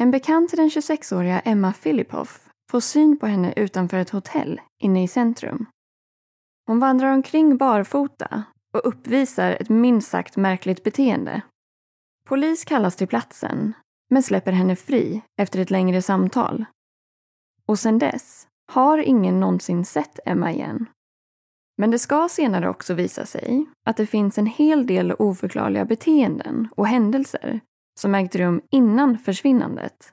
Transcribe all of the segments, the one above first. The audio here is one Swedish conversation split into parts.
En bekant till den 26-åriga Emma Filipoff får syn på henne utanför ett hotell inne i centrum. Hon vandrar omkring barfota och uppvisar ett minst sagt märkligt beteende. Polis kallas till platsen, men släpper henne fri efter ett längre samtal. Och sedan dess har ingen någonsin sett Emma igen. Men det ska senare också visa sig att det finns en hel del oförklarliga beteenden och händelser som ägt rum innan försvinnandet.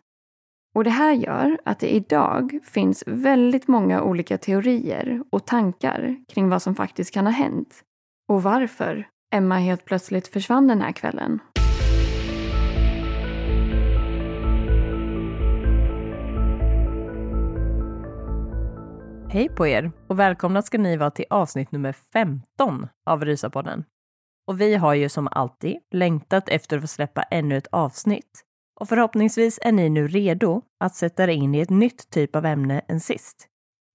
Och det här gör att det idag finns väldigt många olika teorier och tankar kring vad som faktiskt kan ha hänt och varför Emma helt plötsligt försvann den här kvällen. Hej på er och välkomna ska ni vara till avsnitt nummer 15 av Rysapodden. Och vi har ju som alltid längtat efter att få släppa ännu ett avsnitt. Och förhoppningsvis är ni nu redo att sätta er in i ett nytt typ av ämne än sist.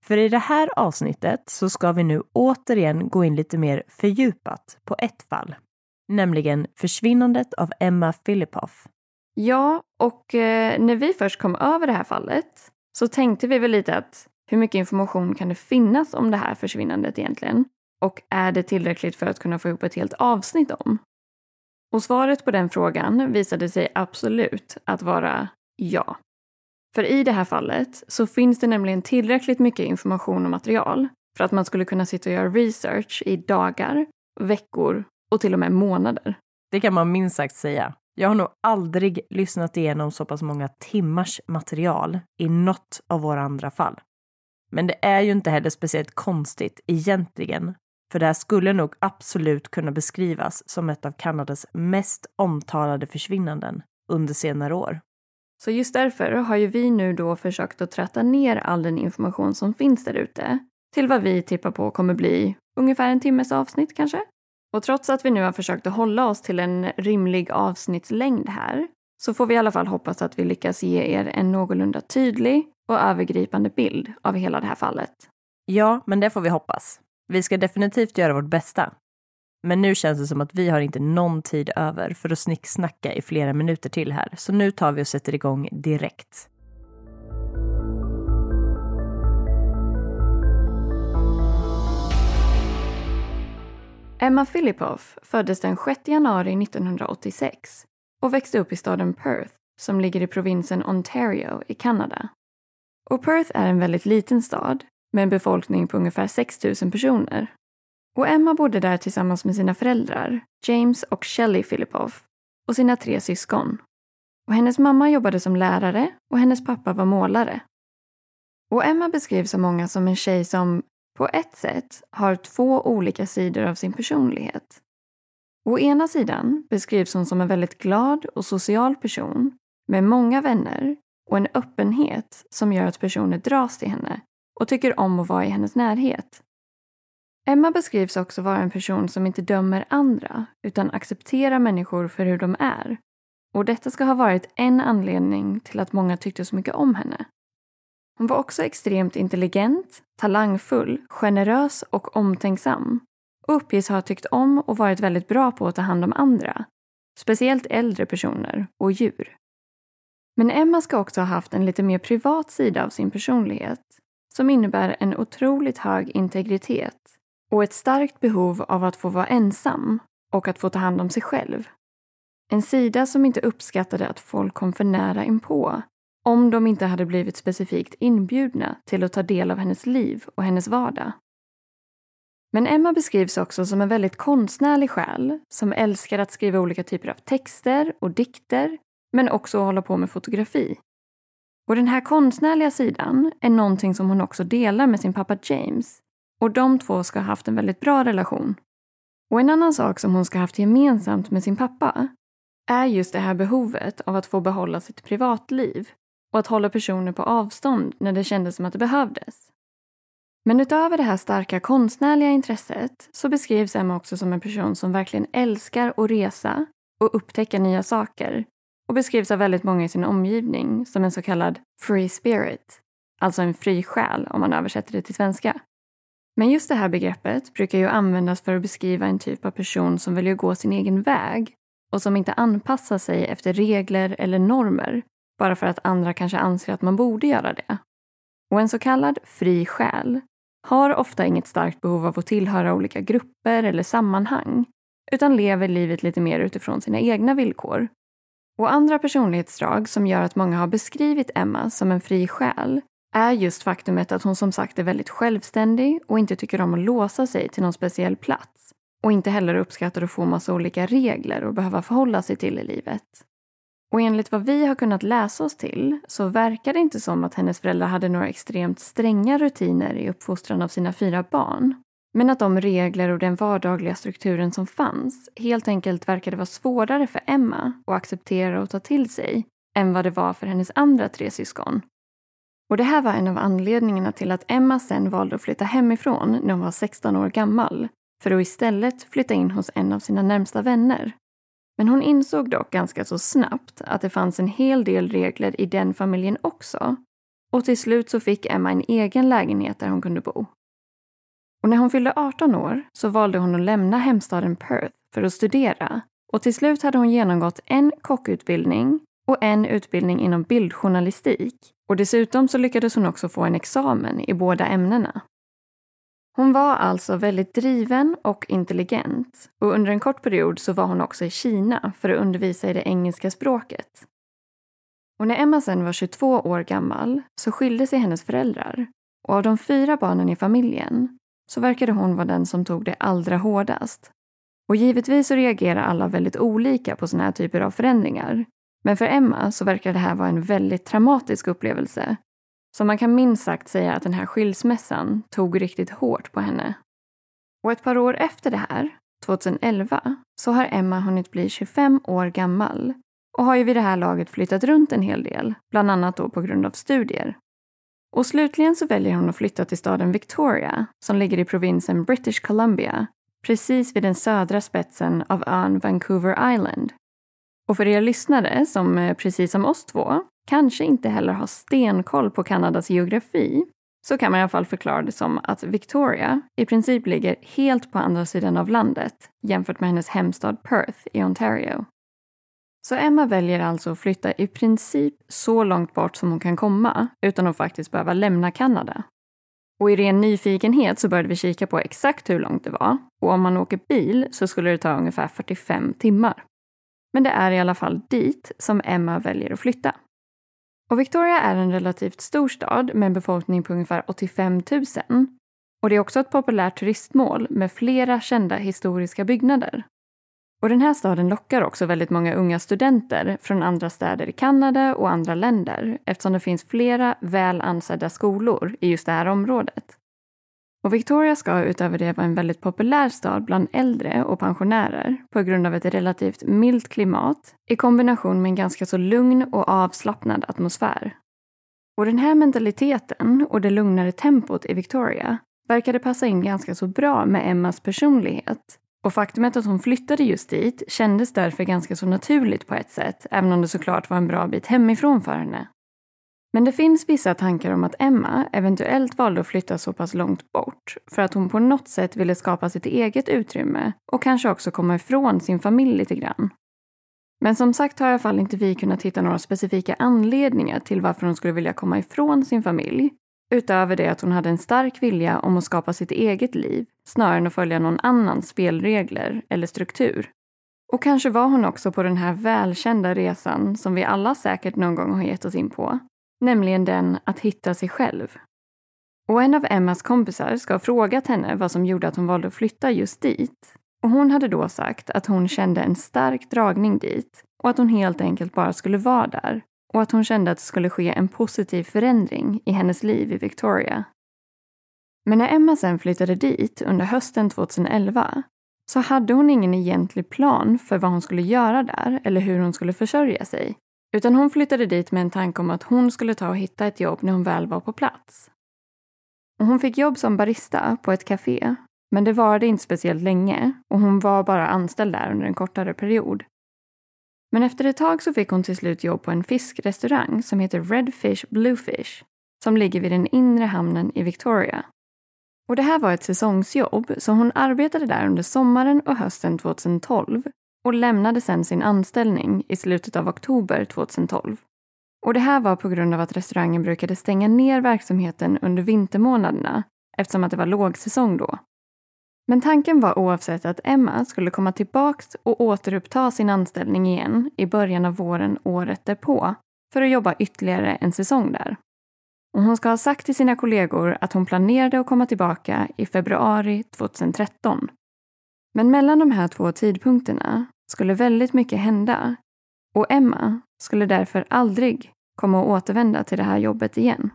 För i det här avsnittet så ska vi nu återigen gå in lite mer fördjupat på ett fall, nämligen försvinnandet av Emma Filipoff. Ja, och eh, när vi först kom över det här fallet så tänkte vi väl lite att hur mycket information kan det finnas om det här försvinnandet egentligen? Och är det tillräckligt för att kunna få ihop ett helt avsnitt om? Och svaret på den frågan visade sig absolut att vara ja. För i det här fallet så finns det nämligen tillräckligt mycket information och material för att man skulle kunna sitta och göra research i dagar, veckor och till och med månader. Det kan man minst sagt säga. Jag har nog aldrig lyssnat igenom så pass många timmars material i något av våra andra fall. Men det är ju inte heller speciellt konstigt egentligen, för det här skulle nog absolut kunna beskrivas som ett av Kanadas mest omtalade försvinnanden under senare år. Så just därför har ju vi nu då försökt att tratta ner all den information som finns där ute till vad vi tippar på kommer bli ungefär en timmes avsnitt kanske. Och trots att vi nu har försökt att hålla oss till en rimlig avsnittslängd här så får vi i alla fall hoppas att vi lyckas ge er en någorlunda tydlig och övergripande bild av hela det här fallet. Ja, men det får vi hoppas. Vi ska definitivt göra vårt bästa. Men nu känns det som att vi har inte någon tid över för att snicksnacka i flera minuter till här, så nu tar vi och sätter igång direkt. Emma Filipoff föddes den 6 januari 1986 och växte upp i staden Perth som ligger i provinsen Ontario i Kanada. Och Perth är en väldigt liten stad med en befolkning på ungefär 6 000 personer. Och Emma bodde där tillsammans med sina föräldrar, James och Shelley Filipoff, och sina tre syskon. Och hennes mamma jobbade som lärare och hennes pappa var målare. Och Emma beskrivs av många som en tjej som på ett sätt har två olika sidor av sin personlighet. Å ena sidan beskrivs hon som en väldigt glad och social person med många vänner och en öppenhet som gör att personer dras till henne och tycker om att vara i hennes närhet. Emma beskrivs också vara en person som inte dömer andra utan accepterar människor för hur de är. Och detta ska ha varit en anledning till att många tyckte så mycket om henne. Hon var också extremt intelligent, talangfull, generös och omtänksam och uppges ha tyckt om och varit väldigt bra på att ta hand om andra, speciellt äldre personer och djur. Men Emma ska också ha haft en lite mer privat sida av sin personlighet som innebär en otroligt hög integritet och ett starkt behov av att få vara ensam och att få ta hand om sig själv. En sida som inte uppskattade att folk kom för nära inpå om de inte hade blivit specifikt inbjudna till att ta del av hennes liv och hennes vardag. Men Emma beskrivs också som en väldigt konstnärlig själ som älskar att skriva olika typer av texter och dikter men också att hålla på med fotografi. Och den här konstnärliga sidan är någonting som hon också delar med sin pappa James och de två ska ha haft en väldigt bra relation. Och en annan sak som hon ska ha haft gemensamt med sin pappa är just det här behovet av att få behålla sitt privatliv och att hålla personer på avstånd när det kändes som att det behövdes. Men utöver det här starka konstnärliga intresset så beskrivs Emma också som en person som verkligen älskar att resa och upptäcka nya saker och beskrivs av väldigt många i sin omgivning som en så kallad free spirit, alltså en fri själ om man översätter det till svenska. Men just det här begreppet brukar ju användas för att beskriva en typ av person som väljer att gå sin egen väg och som inte anpassar sig efter regler eller normer bara för att andra kanske anser att man borde göra det. Och en så kallad fri själ har ofta inget starkt behov av att tillhöra olika grupper eller sammanhang utan lever livet lite mer utifrån sina egna villkor. Och andra personlighetsdrag som gör att många har beskrivit Emma som en fri själ är just faktumet att hon som sagt är väldigt självständig och inte tycker om att låsa sig till någon speciell plats. Och inte heller uppskattar att få massa olika regler och behöva förhålla sig till i livet. Och enligt vad vi har kunnat läsa oss till så verkar det inte som att hennes föräldrar hade några extremt stränga rutiner i uppfostran av sina fyra barn. Men att de regler och den vardagliga strukturen som fanns helt enkelt verkade vara svårare för Emma att acceptera och ta till sig än vad det var för hennes andra tre syskon. Och det här var en av anledningarna till att Emma sen valde att flytta hemifrån när hon var 16 år gammal för att istället flytta in hos en av sina närmsta vänner. Men hon insåg dock ganska så snabbt att det fanns en hel del regler i den familjen också. Och till slut så fick Emma en egen lägenhet där hon kunde bo. Och när hon fyllde 18 år så valde hon att lämna hemstaden Perth för att studera. Och till slut hade hon genomgått en kockutbildning och en utbildning inom bildjournalistik. Och dessutom så lyckades hon också få en examen i båda ämnena. Hon var alltså väldigt driven och intelligent och under en kort period så var hon också i Kina för att undervisa i det engelska språket. Och när Emma sen var 22 år gammal så skilde sig hennes föräldrar och av de fyra barnen i familjen så verkade hon vara den som tog det allra hårdast. Och givetvis så reagerar alla väldigt olika på sådana här typer av förändringar. Men för Emma så verkar det här vara en väldigt traumatisk upplevelse så man kan minst sagt säga att den här skilsmässan tog riktigt hårt på henne. Och ett par år efter det här, 2011, så har Emma hunnit bli 25 år gammal och har ju vid det här laget flyttat runt en hel del, bland annat då på grund av studier. Och slutligen så väljer hon att flytta till staden Victoria som ligger i provinsen British Columbia, precis vid den södra spetsen av ön Vancouver Island. Och för er lyssnare som eh, precis som oss två kanske inte heller har stenkoll på Kanadas geografi så kan man i alla fall förklara det som att Victoria i princip ligger helt på andra sidan av landet jämfört med hennes hemstad Perth i Ontario. Så Emma väljer alltså att flytta i princip så långt bort som hon kan komma utan att faktiskt behöva lämna Kanada. Och i ren nyfikenhet så började vi kika på exakt hur långt det var och om man åker bil så skulle det ta ungefär 45 timmar. Men det är i alla fall dit som Emma väljer att flytta. Och Victoria är en relativt stor stad med en befolkning på ungefär 85 000. Och det är också ett populärt turistmål med flera kända historiska byggnader. Och den här staden lockar också väldigt många unga studenter från andra städer i Kanada och andra länder eftersom det finns flera väl ansedda skolor i just det här området. Och Victoria ska utöver det vara en väldigt populär stad bland äldre och pensionärer på grund av ett relativt milt klimat i kombination med en ganska så lugn och avslappnad atmosfär. Och den här mentaliteten och det lugnare tempot i Victoria verkade passa in ganska så bra med Emmas personlighet. Och faktumet att hon flyttade just dit kändes därför ganska så naturligt på ett sätt, även om det såklart var en bra bit hemifrån för henne. Men det finns vissa tankar om att Emma eventuellt valde att flytta så pass långt bort för att hon på något sätt ville skapa sitt eget utrymme och kanske också komma ifrån sin familj lite grann. Men som sagt har i alla fall inte vi kunnat hitta några specifika anledningar till varför hon skulle vilja komma ifrån sin familj. Utöver det att hon hade en stark vilja om att skapa sitt eget liv snarare än att följa någon annans spelregler eller struktur. Och kanske var hon också på den här välkända resan som vi alla säkert någon gång har gett oss in på. Nämligen den att hitta sig själv. Och en av Emmas kompisar ska ha frågat henne vad som gjorde att hon valde att flytta just dit. Och hon hade då sagt att hon kände en stark dragning dit och att hon helt enkelt bara skulle vara där och att hon kände att det skulle ske en positiv förändring i hennes liv i Victoria. Men när Emma sen flyttade dit under hösten 2011 så hade hon ingen egentlig plan för vad hon skulle göra där eller hur hon skulle försörja sig. Utan hon flyttade dit med en tanke om att hon skulle ta och hitta ett jobb när hon väl var på plats. Och hon fick jobb som barista på ett café men det varade inte speciellt länge och hon var bara anställd där under en kortare period. Men efter ett tag så fick hon till slut jobb på en fiskrestaurang som heter Redfish Bluefish som ligger vid den inre hamnen i Victoria. Och det här var ett säsongsjobb så hon arbetade där under sommaren och hösten 2012 och lämnade sen sin anställning i slutet av oktober 2012. Och det här var på grund av att restaurangen brukade stänga ner verksamheten under vintermånaderna eftersom att det var lågsäsong då. Men tanken var oavsett att Emma skulle komma tillbaks och återuppta sin anställning igen i början av våren året därpå för att jobba ytterligare en säsong där. Och hon ska ha sagt till sina kollegor att hon planerade att komma tillbaka i februari 2013. Men mellan de här två tidpunkterna skulle väldigt mycket hända och Emma skulle därför aldrig komma att återvända till det här jobbet igen.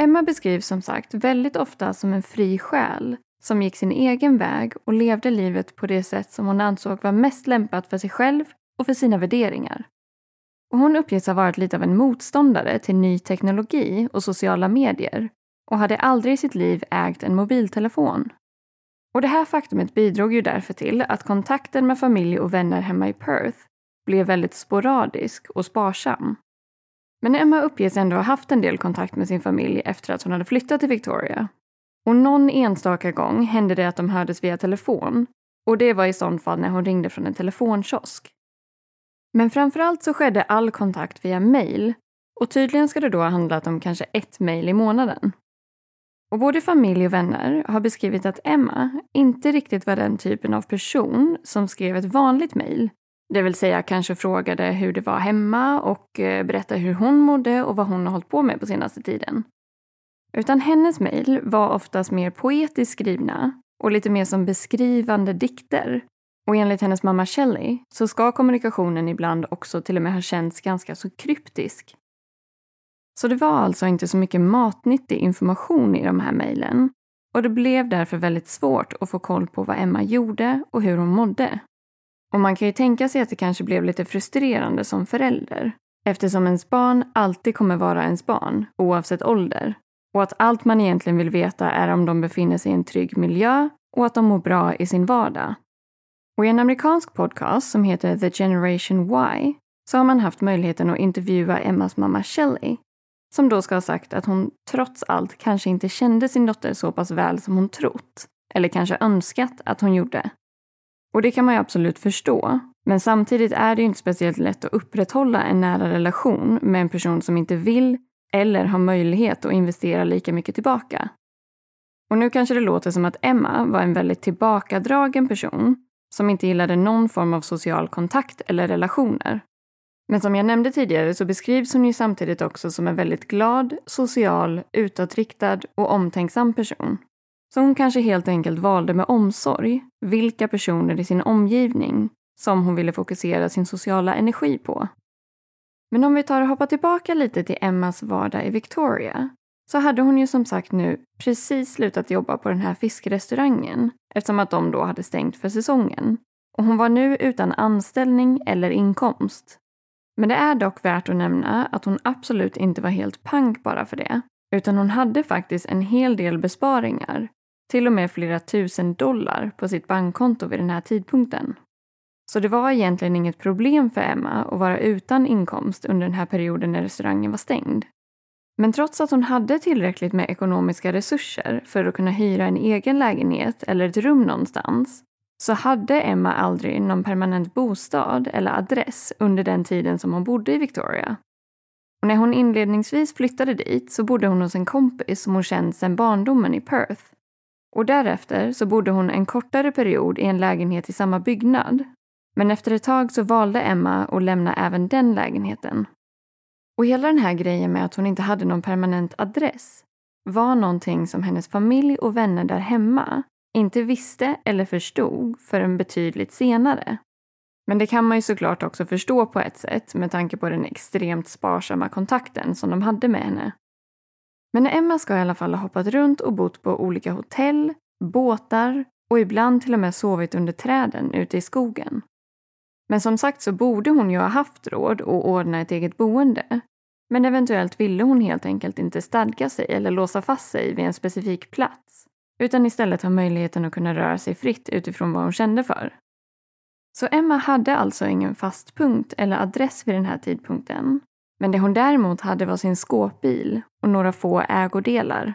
Emma beskrivs som sagt väldigt ofta som en fri själ som gick sin egen väg och levde livet på det sätt som hon ansåg var mest lämpat för sig själv och för sina värderingar. Och hon uppges ha varit lite av en motståndare till ny teknologi och sociala medier och hade aldrig i sitt liv ägt en mobiltelefon. Och det här faktumet bidrog ju därför till att kontakten med familj och vänner hemma i Perth blev väldigt sporadisk och sparsam. Men Emma uppges ändå ha haft en del kontakt med sin familj efter att hon hade flyttat till Victoria. Och någon enstaka gång hände det att de hördes via telefon och det var i sånt fall när hon ringde från en telefonkiosk. Men framförallt så skedde all kontakt via mail och tydligen ska det då ha handlat om kanske ett mail i månaden. Och både familj och vänner har beskrivit att Emma inte riktigt var den typen av person som skrev ett vanligt mejl det vill säga kanske frågade hur det var hemma och eh, berättade hur hon mådde och vad hon har hållit på med på senaste tiden. Utan hennes mejl var oftast mer poetiskt skrivna och lite mer som beskrivande dikter. Och enligt hennes mamma Shelley så ska kommunikationen ibland också till och med ha känts ganska så kryptisk. Så det var alltså inte så mycket matnyttig information i de här mejlen och det blev därför väldigt svårt att få koll på vad Emma gjorde och hur hon mådde. Och man kan ju tänka sig att det kanske blev lite frustrerande som förälder eftersom ens barn alltid kommer vara ens barn oavsett ålder och att allt man egentligen vill veta är om de befinner sig i en trygg miljö och att de mår bra i sin vardag. Och i en amerikansk podcast som heter The Generation Y så har man haft möjligheten att intervjua Emmas mamma Shelley som då ska ha sagt att hon trots allt kanske inte kände sin dotter så pass väl som hon trott eller kanske önskat att hon gjorde. Och det kan man ju absolut förstå. Men samtidigt är det inte speciellt lätt att upprätthålla en nära relation med en person som inte vill eller har möjlighet att investera lika mycket tillbaka. Och nu kanske det låter som att Emma var en väldigt tillbakadragen person som inte gillade någon form av social kontakt eller relationer. Men som jag nämnde tidigare så beskrivs hon ju samtidigt också som en väldigt glad, social, utåtriktad och omtänksam person. Så hon kanske helt enkelt valde med omsorg vilka personer i sin omgivning som hon ville fokusera sin sociala energi på. Men om vi tar och hoppar tillbaka lite till Emmas vardag i Victoria så hade hon ju som sagt nu precis slutat jobba på den här fiskrestaurangen eftersom att de då hade stängt för säsongen. Och hon var nu utan anställning eller inkomst. Men det är dock värt att nämna att hon absolut inte var helt pank bara för det. Utan hon hade faktiskt en hel del besparingar. Till och med flera tusen dollar på sitt bankkonto vid den här tidpunkten. Så det var egentligen inget problem för Emma att vara utan inkomst under den här perioden när restaurangen var stängd. Men trots att hon hade tillräckligt med ekonomiska resurser för att kunna hyra en egen lägenhet eller ett rum någonstans så hade Emma aldrig någon permanent bostad eller adress under den tiden som hon bodde i Victoria. Och när hon inledningsvis flyttade dit så bodde hon hos en kompis som hon känt sedan barndomen i Perth. Och därefter så bodde hon en kortare period i en lägenhet i samma byggnad. Men efter ett tag så valde Emma att lämna även den lägenheten. Och hela den här grejen med att hon inte hade någon permanent adress var någonting som hennes familj och vänner där hemma inte visste eller förstod förrän betydligt senare. Men det kan man ju såklart också förstå på ett sätt med tanke på den extremt sparsamma kontakten som de hade med henne. Men Emma ska i alla fall ha hoppat runt och bott på olika hotell, båtar och ibland till och med sovit under träden ute i skogen. Men som sagt så borde hon ju ha haft råd att ordna ett eget boende. Men eventuellt ville hon helt enkelt inte stadga sig eller låsa fast sig vid en specifik plats. Utan istället ha möjligheten att kunna röra sig fritt utifrån vad hon kände för. Så Emma hade alltså ingen fast punkt eller adress vid den här tidpunkten. Men det hon däremot hade var sin skåpbil och några få ägodelar.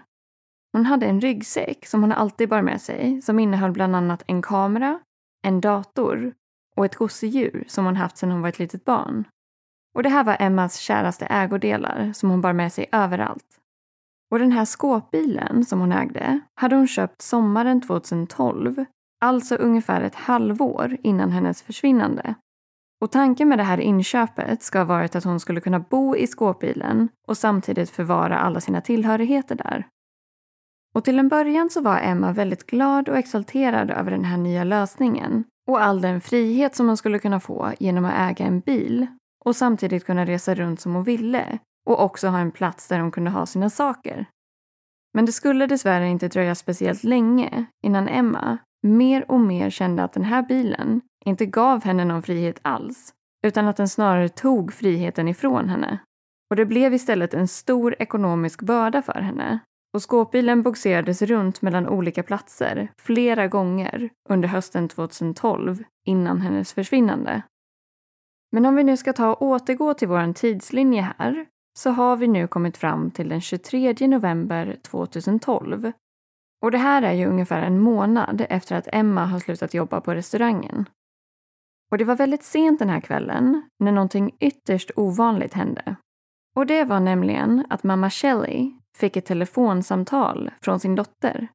Hon hade en ryggsäck som hon alltid bar med sig som innehöll bland annat en kamera, en dator och ett gosedjur som hon haft sedan hon var ett litet barn. Och det här var Emmas käraste ägodelar som hon bar med sig överallt. Och den här skåpbilen som hon ägde hade hon köpt sommaren 2012, alltså ungefär ett halvår innan hennes försvinnande. Och tanken med det här inköpet ska ha varit att hon skulle kunna bo i skåpbilen och samtidigt förvara alla sina tillhörigheter där. Och till en början så var Emma väldigt glad och exalterad över den här nya lösningen och all den frihet som hon skulle kunna få genom att äga en bil och samtidigt kunna resa runt som hon ville och också ha en plats där hon kunde ha sina saker. Men det skulle dessvärre inte dröja speciellt länge innan Emma mer och mer kände att den här bilen inte gav henne någon frihet alls utan att den snarare tog friheten ifrån henne. Och det blev istället en stor ekonomisk börda för henne och skåpbilen bogserades runt mellan olika platser flera gånger under hösten 2012 innan hennes försvinnande. Men om vi nu ska ta och återgå till vår tidslinje här så har vi nu kommit fram till den 23 november 2012. Och det här är ju ungefär en månad efter att Emma har slutat jobba på restaurangen. Och det var väldigt sent den här kvällen när någonting ytterst ovanligt hände. Och det var nämligen att mamma Shelley fick ett telefonsamtal från sin dotter.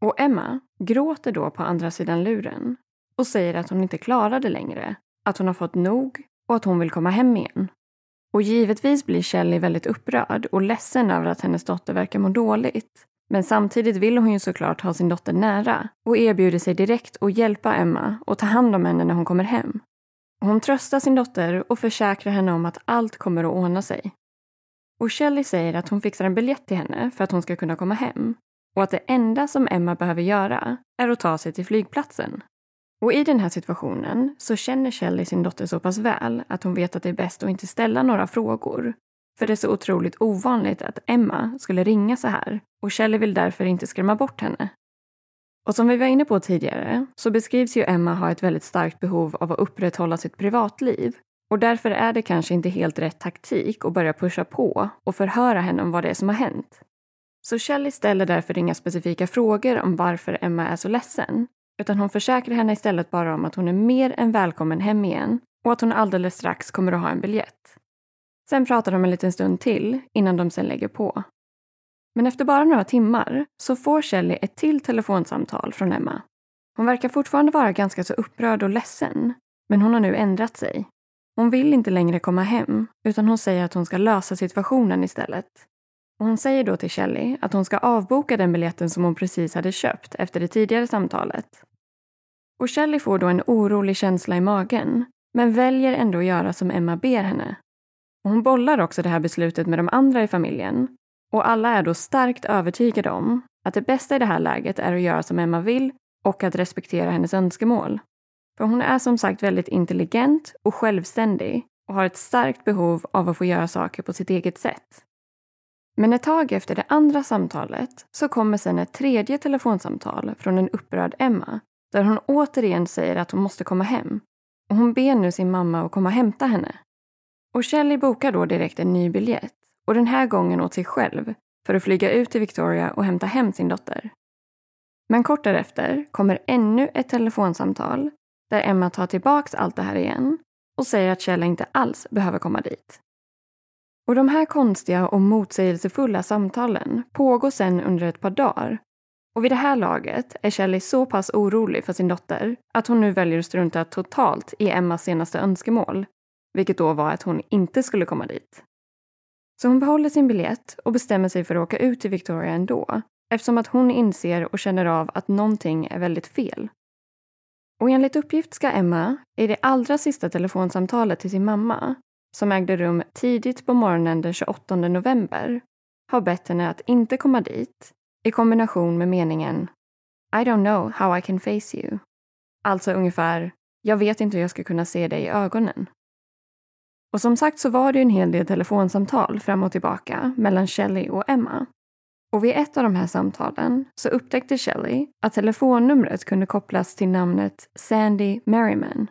Och Emma gråter då på andra sidan luren och säger att hon inte klarar det längre, att hon har fått nog och att hon vill komma hem igen. Och givetvis blir Shelley väldigt upprörd och ledsen över att hennes dotter verkar må dåligt. Men samtidigt vill hon ju såklart ha sin dotter nära och erbjuder sig direkt att hjälpa Emma och ta hand om henne när hon kommer hem. Hon tröstar sin dotter och försäkrar henne om att allt kommer att ordna sig. Och Shelley säger att hon fixar en biljett till henne för att hon ska kunna komma hem och att det enda som Emma behöver göra är att ta sig till flygplatsen. Och i den här situationen så känner Shelley sin dotter så pass väl att hon vet att det är bäst att inte ställa några frågor. För det är så otroligt ovanligt att Emma skulle ringa så här och Shelley vill därför inte skrämma bort henne. Och som vi var inne på tidigare så beskrivs ju Emma ha ett väldigt starkt behov av att upprätthålla sitt privatliv och därför är det kanske inte helt rätt taktik att börja pusha på och förhöra henne om vad det är som har hänt. Så Shelley ställer därför inga specifika frågor om varför Emma är så ledsen utan hon försäkrar henne istället bara om att hon är mer än välkommen hem igen och att hon alldeles strax kommer att ha en biljett. Sen pratar de en liten stund till innan de sen lägger på. Men efter bara några timmar så får Shelley ett till telefonsamtal från Emma. Hon verkar fortfarande vara ganska så upprörd och ledsen, men hon har nu ändrat sig. Hon vill inte längre komma hem, utan hon säger att hon ska lösa situationen istället. Och hon säger då till Shelley att hon ska avboka den biljetten som hon precis hade köpt efter det tidigare samtalet. Och Shelley får då en orolig känsla i magen, men väljer ändå att göra som Emma ber henne. Och hon bollar också det här beslutet med de andra i familjen och alla är då starkt övertygade om att det bästa i det här läget är att göra som Emma vill och att respektera hennes önskemål. För hon är som sagt väldigt intelligent och självständig och har ett starkt behov av att få göra saker på sitt eget sätt. Men ett tag efter det andra samtalet så kommer sen ett tredje telefonsamtal från en upprörd Emma där hon återigen säger att hon måste komma hem. Och hon ber nu sin mamma att komma och hämta henne. Och Shelley bokar då direkt en ny biljett och den här gången åt sig själv för att flyga ut till Victoria och hämta hem sin dotter. Men kort därefter kommer ännu ett telefonsamtal där Emma tar tillbaks allt det här igen och säger att Kjell inte alls behöver komma dit. Och de här konstiga och motsägelsefulla samtalen pågår sedan under ett par dagar. Och vid det här laget är Shelley så pass orolig för sin dotter att hon nu väljer att strunta totalt i Emmas senaste önskemål, vilket då var att hon inte skulle komma dit. Så hon behåller sin biljett och bestämmer sig för att åka ut till Victoria ändå eftersom att hon inser och känner av att någonting är väldigt fel. Och enligt uppgift ska Emma, i det allra sista telefonsamtalet till sin mamma, som ägde rum tidigt på morgonen den 28 november, ha bett henne att inte komma dit i kombination med meningen I don't know how I can face you. Alltså ungefär, jag vet inte hur jag ska kunna se dig i ögonen. Och som sagt så var det en hel del telefonsamtal fram och tillbaka mellan Shelley och Emma. Och vid ett av de här samtalen så upptäckte Shelley att telefonnumret kunde kopplas till namnet Sandy Merriman.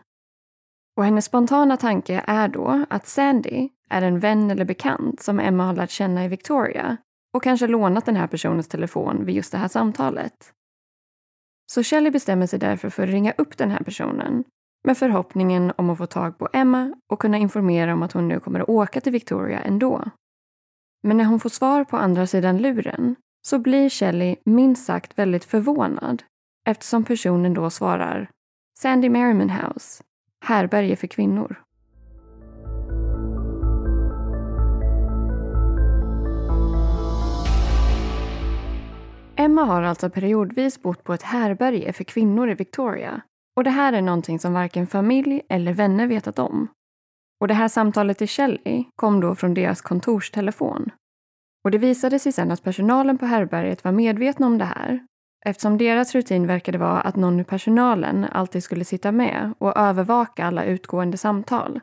Och hennes spontana tanke är då att Sandy är en vän eller bekant som Emma har lärt känna i Victoria och kanske lånat den här personens telefon vid just det här samtalet. Så Shelley bestämmer sig därför för att ringa upp den här personen med förhoppningen om att få tag på Emma och kunna informera om att hon nu kommer att åka till Victoria ändå. Men när hon får svar på andra sidan luren så blir Shelley minst sagt väldigt förvånad eftersom personen då svarar Sandy Merriman House, härberge för kvinnor. Emma har alltså periodvis bott på ett härberge för kvinnor i Victoria och det här är någonting som varken familj eller vänner vetat om. Och det här samtalet till Shelley kom då från deras kontorstelefon. Och det visade sig sen att personalen på härbärget var medvetna om det här eftersom deras rutin verkade vara att någon ur personalen alltid skulle sitta med och övervaka alla utgående samtal.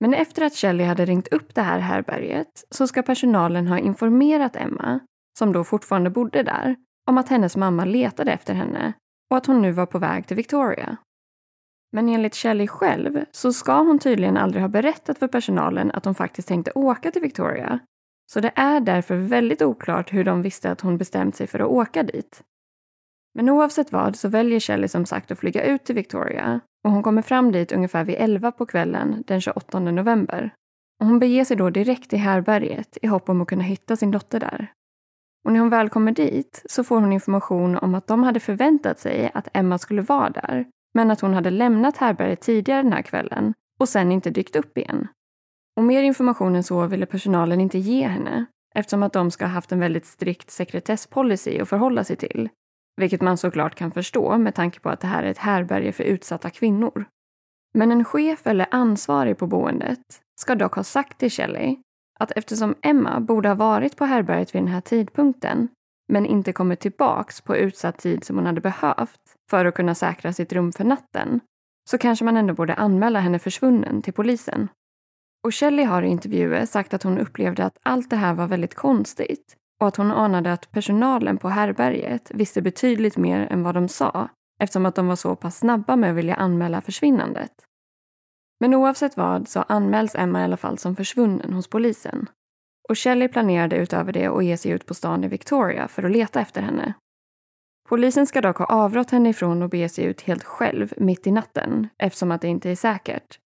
Men efter att Shelley hade ringt upp det här härbärget så ska personalen ha informerat Emma, som då fortfarande bodde där, om att hennes mamma letade efter henne och att hon nu var på väg till Victoria. Men enligt Shelley själv så ska hon tydligen aldrig ha berättat för personalen att hon faktiskt tänkte åka till Victoria. Så det är därför väldigt oklart hur de visste att hon bestämt sig för att åka dit. Men oavsett vad så väljer Shelley som sagt att flyga ut till Victoria och hon kommer fram dit ungefär vid 11 på kvällen den 28 november. Och hon beger sig då direkt till härberget i hopp om att kunna hitta sin dotter där. Och när hon väl kommer dit så får hon information om att de hade förväntat sig att Emma skulle vara där, men att hon hade lämnat härbärget tidigare den här kvällen och sen inte dykt upp igen. Och mer information än så ville personalen inte ge henne eftersom att de ska ha haft en väldigt strikt sekretesspolicy att förhålla sig till. Vilket man såklart kan förstå med tanke på att det här är ett härbärge för utsatta kvinnor. Men en chef eller ansvarig på boendet ska dock ha sagt till Shelley att eftersom Emma borde ha varit på härbärget vid den här tidpunkten men inte kommit tillbaks på utsatt tid som hon hade behövt för att kunna säkra sitt rum för natten så kanske man ändå borde anmäla henne försvunnen till polisen. Och Shelley har i intervjuer sagt att hon upplevde att allt det här var väldigt konstigt och att hon anade att personalen på härberget visste betydligt mer än vad de sa eftersom att de var så pass snabba med att vilja anmäla försvinnandet. Men oavsett vad så anmäls Emma i alla fall som försvunnen hos polisen. Och Shelley planerade utöver det att ge sig ut på stan i Victoria för att leta efter henne. Polisen ska dock ha avrått henne ifrån att bege sig ut helt själv mitt i natten eftersom att det inte är säkert.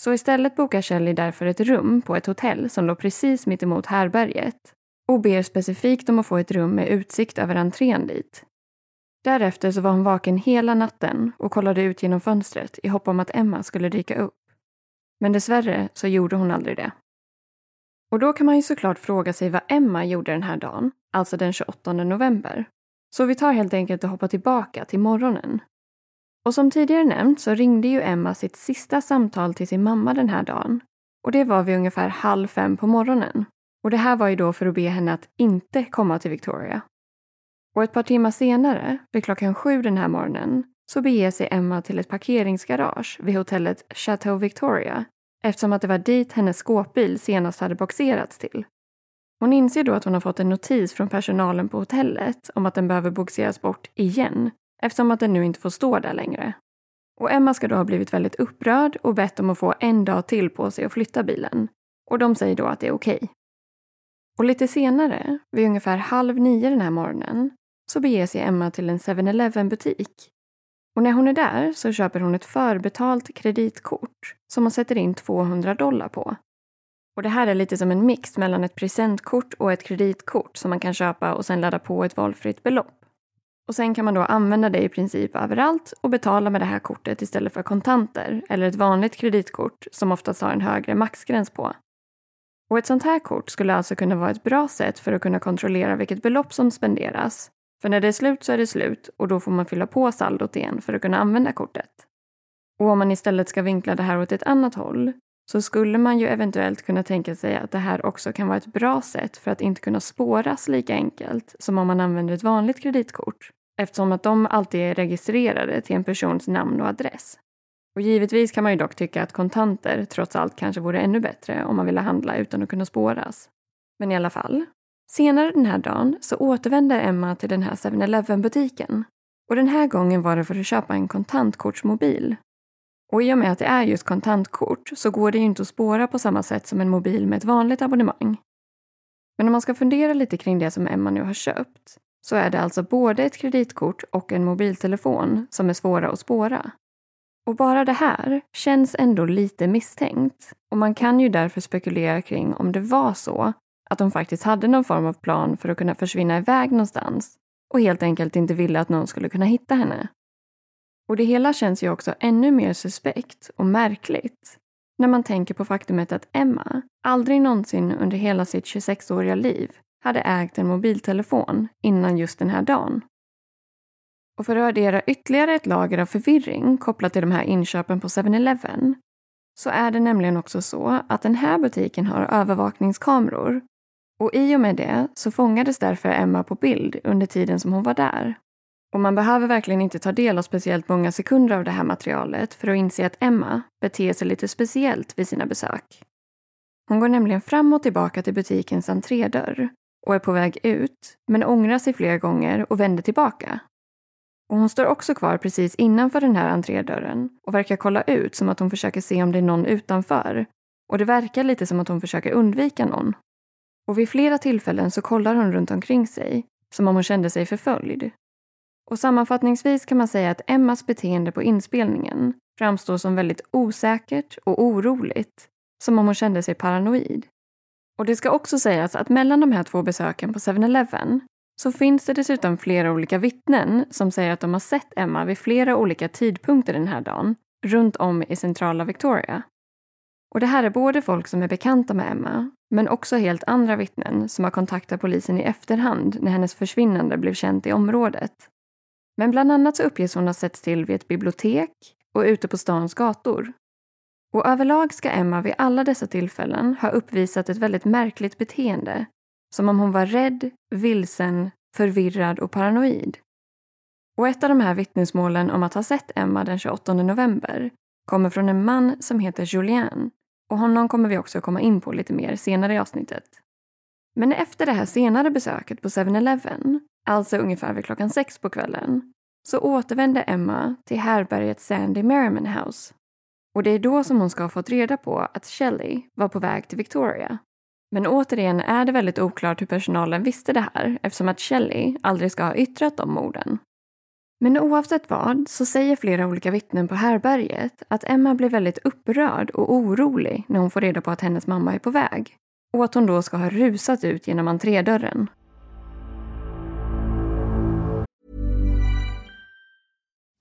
Så istället bokar Shelley därför ett rum på ett hotell som låg precis mitt emot härberget och ber specifikt om att få ett rum med utsikt över entrén dit. Därefter så var hon vaken hela natten och kollade ut genom fönstret i hopp om att Emma skulle dyka upp. Men dessvärre så gjorde hon aldrig det. Och då kan man ju såklart fråga sig vad Emma gjorde den här dagen, alltså den 28 november. Så vi tar helt enkelt och hoppar tillbaka till morgonen. Och som tidigare nämnt så ringde ju Emma sitt sista samtal till sin mamma den här dagen och det var vid ungefär halv fem på morgonen. Och det här var ju då för att be henne att inte komma till Victoria. Och ett par timmar senare, vid klockan sju den här morgonen, så beger sig Emma till ett parkeringsgarage vid hotellet Chateau Victoria eftersom att det var dit hennes skåpbil senast hade boxerats till. Hon inser då att hon har fått en notis från personalen på hotellet om att den behöver boxeras bort igen eftersom att den nu inte får stå där längre. Och Emma ska då ha blivit väldigt upprörd och bett om att få en dag till på sig att flytta bilen. Och de säger då att det är okej. Okay. Och lite senare, vid ungefär halv nio den här morgonen, så beger sig Emma till en 7-Eleven butik. Och när hon är där så köper hon ett förbetalt kreditkort som hon sätter in 200 dollar på. Och det här är lite som en mix mellan ett presentkort och ett kreditkort som man kan köpa och sen ladda på ett valfritt belopp. Och sen kan man då använda det i princip överallt och betala med det här kortet istället för kontanter eller ett vanligt kreditkort som oftast har en högre maxgräns på. Och ett sånt här kort skulle alltså kunna vara ett bra sätt för att kunna kontrollera vilket belopp som spenderas. För när det är slut så är det slut och då får man fylla på saldot igen för att kunna använda kortet. Och om man istället ska vinkla det här åt ett annat håll så skulle man ju eventuellt kunna tänka sig att det här också kan vara ett bra sätt för att inte kunna spåras lika enkelt som om man använder ett vanligt kreditkort eftersom att de alltid är registrerade till en persons namn och adress. Och givetvis kan man ju dock tycka att kontanter trots allt kanske vore ännu bättre om man ville handla utan att kunna spåras. Men i alla fall. Senare den här dagen så återvänder Emma till den här 7-Eleven butiken. Och den här gången var det för att köpa en kontantkortsmobil och i och med att det är just kontantkort så går det ju inte att spåra på samma sätt som en mobil med ett vanligt abonnemang. Men om man ska fundera lite kring det som Emma nu har köpt så är det alltså både ett kreditkort och en mobiltelefon som är svåra att spåra. Och bara det här känns ändå lite misstänkt och man kan ju därför spekulera kring om det var så att de faktiskt hade någon form av plan för att kunna försvinna iväg någonstans och helt enkelt inte ville att någon skulle kunna hitta henne. Och det hela känns ju också ännu mer suspekt och märkligt när man tänker på faktumet att Emma aldrig någonsin under hela sitt 26-åriga liv hade ägt en mobiltelefon innan just den här dagen. Och för att addera ytterligare ett lager av förvirring kopplat till de här inköpen på 7-Eleven så är det nämligen också så att den här butiken har övervakningskameror och i och med det så fångades därför Emma på bild under tiden som hon var där. Och man behöver verkligen inte ta del av speciellt många sekunder av det här materialet för att inse att Emma beter sig lite speciellt vid sina besök. Hon går nämligen fram och tillbaka till butikens entrédörr och är på väg ut, men ångrar sig flera gånger och vänder tillbaka. Och hon står också kvar precis innanför den här entrédörren och verkar kolla ut som att hon försöker se om det är någon utanför. Och det verkar lite som att hon försöker undvika någon. Och vid flera tillfällen så kollar hon runt omkring sig, som om hon kände sig förföljd. Och sammanfattningsvis kan man säga att Emmas beteende på inspelningen framstår som väldigt osäkert och oroligt, som om hon kände sig paranoid. Och det ska också sägas att mellan de här två besöken på 7-Eleven så finns det dessutom flera olika vittnen som säger att de har sett Emma vid flera olika tidpunkter den här dagen runt om i centrala Victoria. Och det här är både folk som är bekanta med Emma, men också helt andra vittnen som har kontaktat polisen i efterhand när hennes försvinnande blev känt i området. Men bland annat så uppges hon ha setts till vid ett bibliotek och ute på stans gator. Och överlag ska Emma vid alla dessa tillfällen ha uppvisat ett väldigt märkligt beteende. Som om hon var rädd, vilsen, förvirrad och paranoid. Och ett av de här vittnesmålen om att ha sett Emma den 28 november kommer från en man som heter Julien och honom kommer vi också komma in på lite mer senare i avsnittet. Men efter det här senare besöket på 7-Eleven alltså ungefär vid klockan sex på kvällen, så återvände Emma till härbärget Sandy Merriman House. Och det är då som hon ska ha fått reda på att Shelley var på väg till Victoria. Men återigen är det väldigt oklart hur personalen visste det här eftersom att Shelley aldrig ska ha yttrat om morden. Men oavsett vad så säger flera olika vittnen på härberget att Emma blir väldigt upprörd och orolig när hon får reda på att hennes mamma är på väg och att hon då ska ha rusat ut genom entrédörren.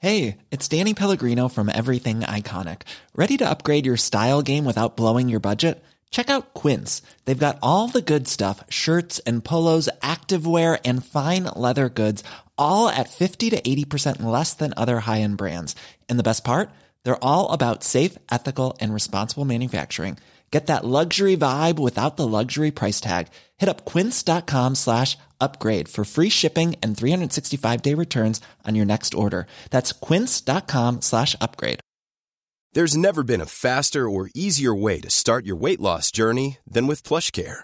Hej, det är Danny Pellegrino from Everything Iconic. Ready to upgrade your style game without blowing your budget? Check out Quince. They've got all the good stuff shirts and polos, activewear, and fine leather goods, all at 50 to 80% less than other high end brands. And the best part? They're all about safe, ethical, and responsible manufacturing. Get that luxury vibe without the luxury price tag. Hit up quince.com slash upgrade for free shipping and 365 day returns on your next order. That's quince.com slash upgrade. There's never been a faster or easier way to start your weight loss journey than with PlushCare.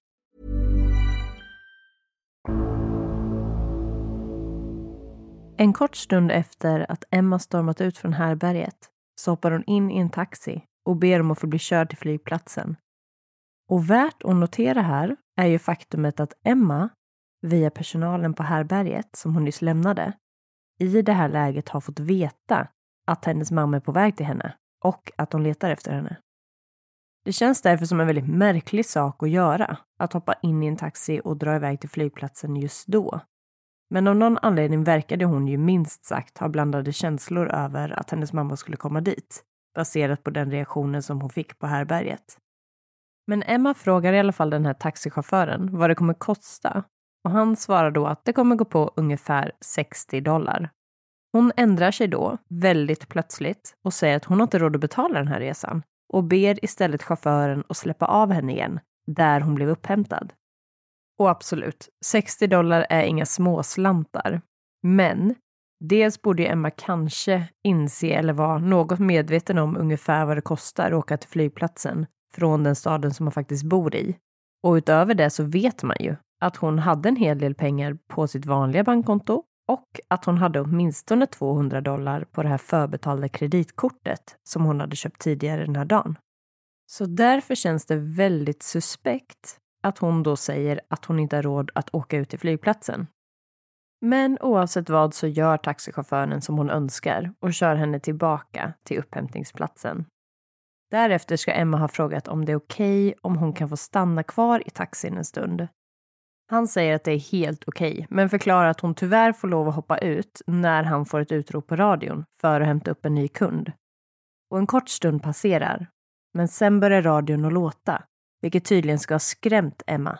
En kort stund efter att Emma stormat ut från härberget så hoppar hon in i en taxi och ber om att få bli körd till flygplatsen. Och värt att notera här är ju faktumet att Emma, via personalen på härberget som hon nyss lämnade, i det här läget har fått veta att hennes mamma är på väg till henne och att hon letar efter henne. Det känns därför som en väldigt märklig sak att göra, att hoppa in i en taxi och dra iväg till flygplatsen just då. Men av någon anledning verkade hon ju minst sagt ha blandade känslor över att hennes mamma skulle komma dit, baserat på den reaktionen som hon fick på härberget. Men Emma frågar i alla fall den här taxichauffören vad det kommer kosta och han svarar då att det kommer gå på ungefär 60 dollar. Hon ändrar sig då väldigt plötsligt och säger att hon har inte råd att betala den här resan och ber istället chauffören att släppa av henne igen, där hon blev upphämtad. Och absolut, 60 dollar är inga småslantar. Men dels borde ju Emma kanske inse eller vara något medveten om ungefär vad det kostar att åka till flygplatsen från den staden som hon faktiskt bor i. Och utöver det så vet man ju att hon hade en hel del pengar på sitt vanliga bankkonto och att hon hade åtminstone 200 dollar på det här förbetalda kreditkortet som hon hade köpt tidigare den här dagen. Så därför känns det väldigt suspekt att hon då säger att hon inte har råd att åka ut till flygplatsen. Men oavsett vad så gör taxichauffören som hon önskar och kör henne tillbaka till upphämtningsplatsen. Därefter ska Emma ha frågat om det är okej okay om hon kan få stanna kvar i taxin en stund. Han säger att det är helt okej, okay, men förklarar att hon tyvärr får lov att hoppa ut när han får ett utrop på radion för att hämta upp en ny kund. Och en kort stund passerar, men sen börjar radion att låta vilket tydligen ska ha skrämt Emma.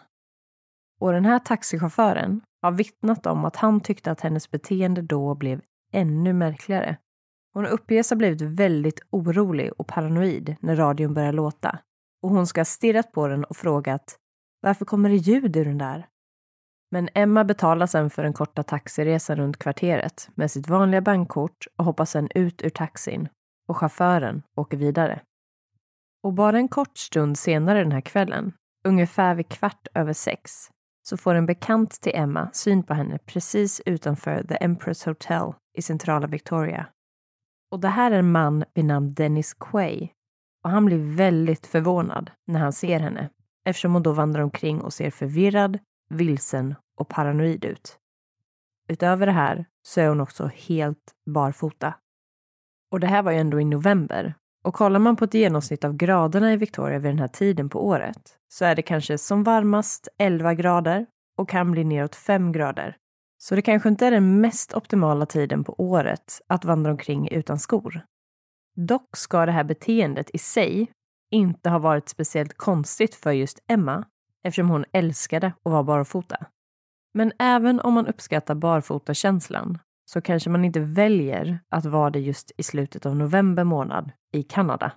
Och den här taxichauffören har vittnat om att han tyckte att hennes beteende då blev ännu märkligare. Hon uppges ha blivit väldigt orolig och paranoid när radion börjar låta och hon ska ha stirrat på den och frågat varför kommer det ljud ur den där? Men Emma betalar sen för den korta taxiresan runt kvarteret med sitt vanliga bankkort och hoppar sen ut ur taxin och chauffören åker vidare. Och bara en kort stund senare den här kvällen, ungefär vid kvart över sex, så får en bekant till Emma syn på henne precis utanför The Empress Hotel i centrala Victoria. Och det här är en man vid namn Dennis Quay och han blir väldigt förvånad när han ser henne eftersom hon då vandrar omkring och ser förvirrad, vilsen och paranoid ut. Utöver det här så är hon också helt barfota. Och det här var ju ändå i november och kollar man på ett genomsnitt av graderna i Victoria vid den här tiden på året så är det kanske som varmast 11 grader och kan bli neråt 5 grader. Så det kanske inte är den mest optimala tiden på året att vandra omkring utan skor. Dock ska det här beteendet i sig inte ha varit speciellt konstigt för just Emma eftersom hon älskade att vara barfota. Men även om man uppskattar barfotakänslan så kanske man inte väljer att vara det just i slutet av november månad i Kanada.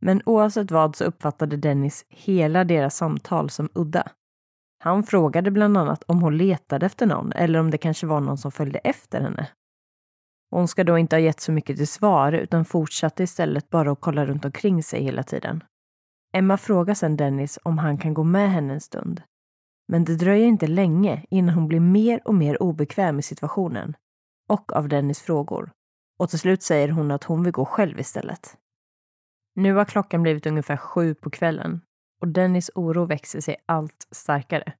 Men oavsett vad så uppfattade Dennis hela deras samtal som udda. Han frågade bland annat om hon letade efter någon eller om det kanske var någon som följde efter henne. Hon ska då inte ha gett så mycket till svar utan fortsatte istället bara att kolla runt omkring sig hela tiden. Emma frågar sedan Dennis om han kan gå med henne en stund. Men det dröjer inte länge innan hon blir mer och mer obekväm i situationen och av Dennis frågor. Och till slut säger hon att hon vill gå själv istället. Nu har klockan blivit ungefär sju på kvällen och Dennis oro växer sig allt starkare.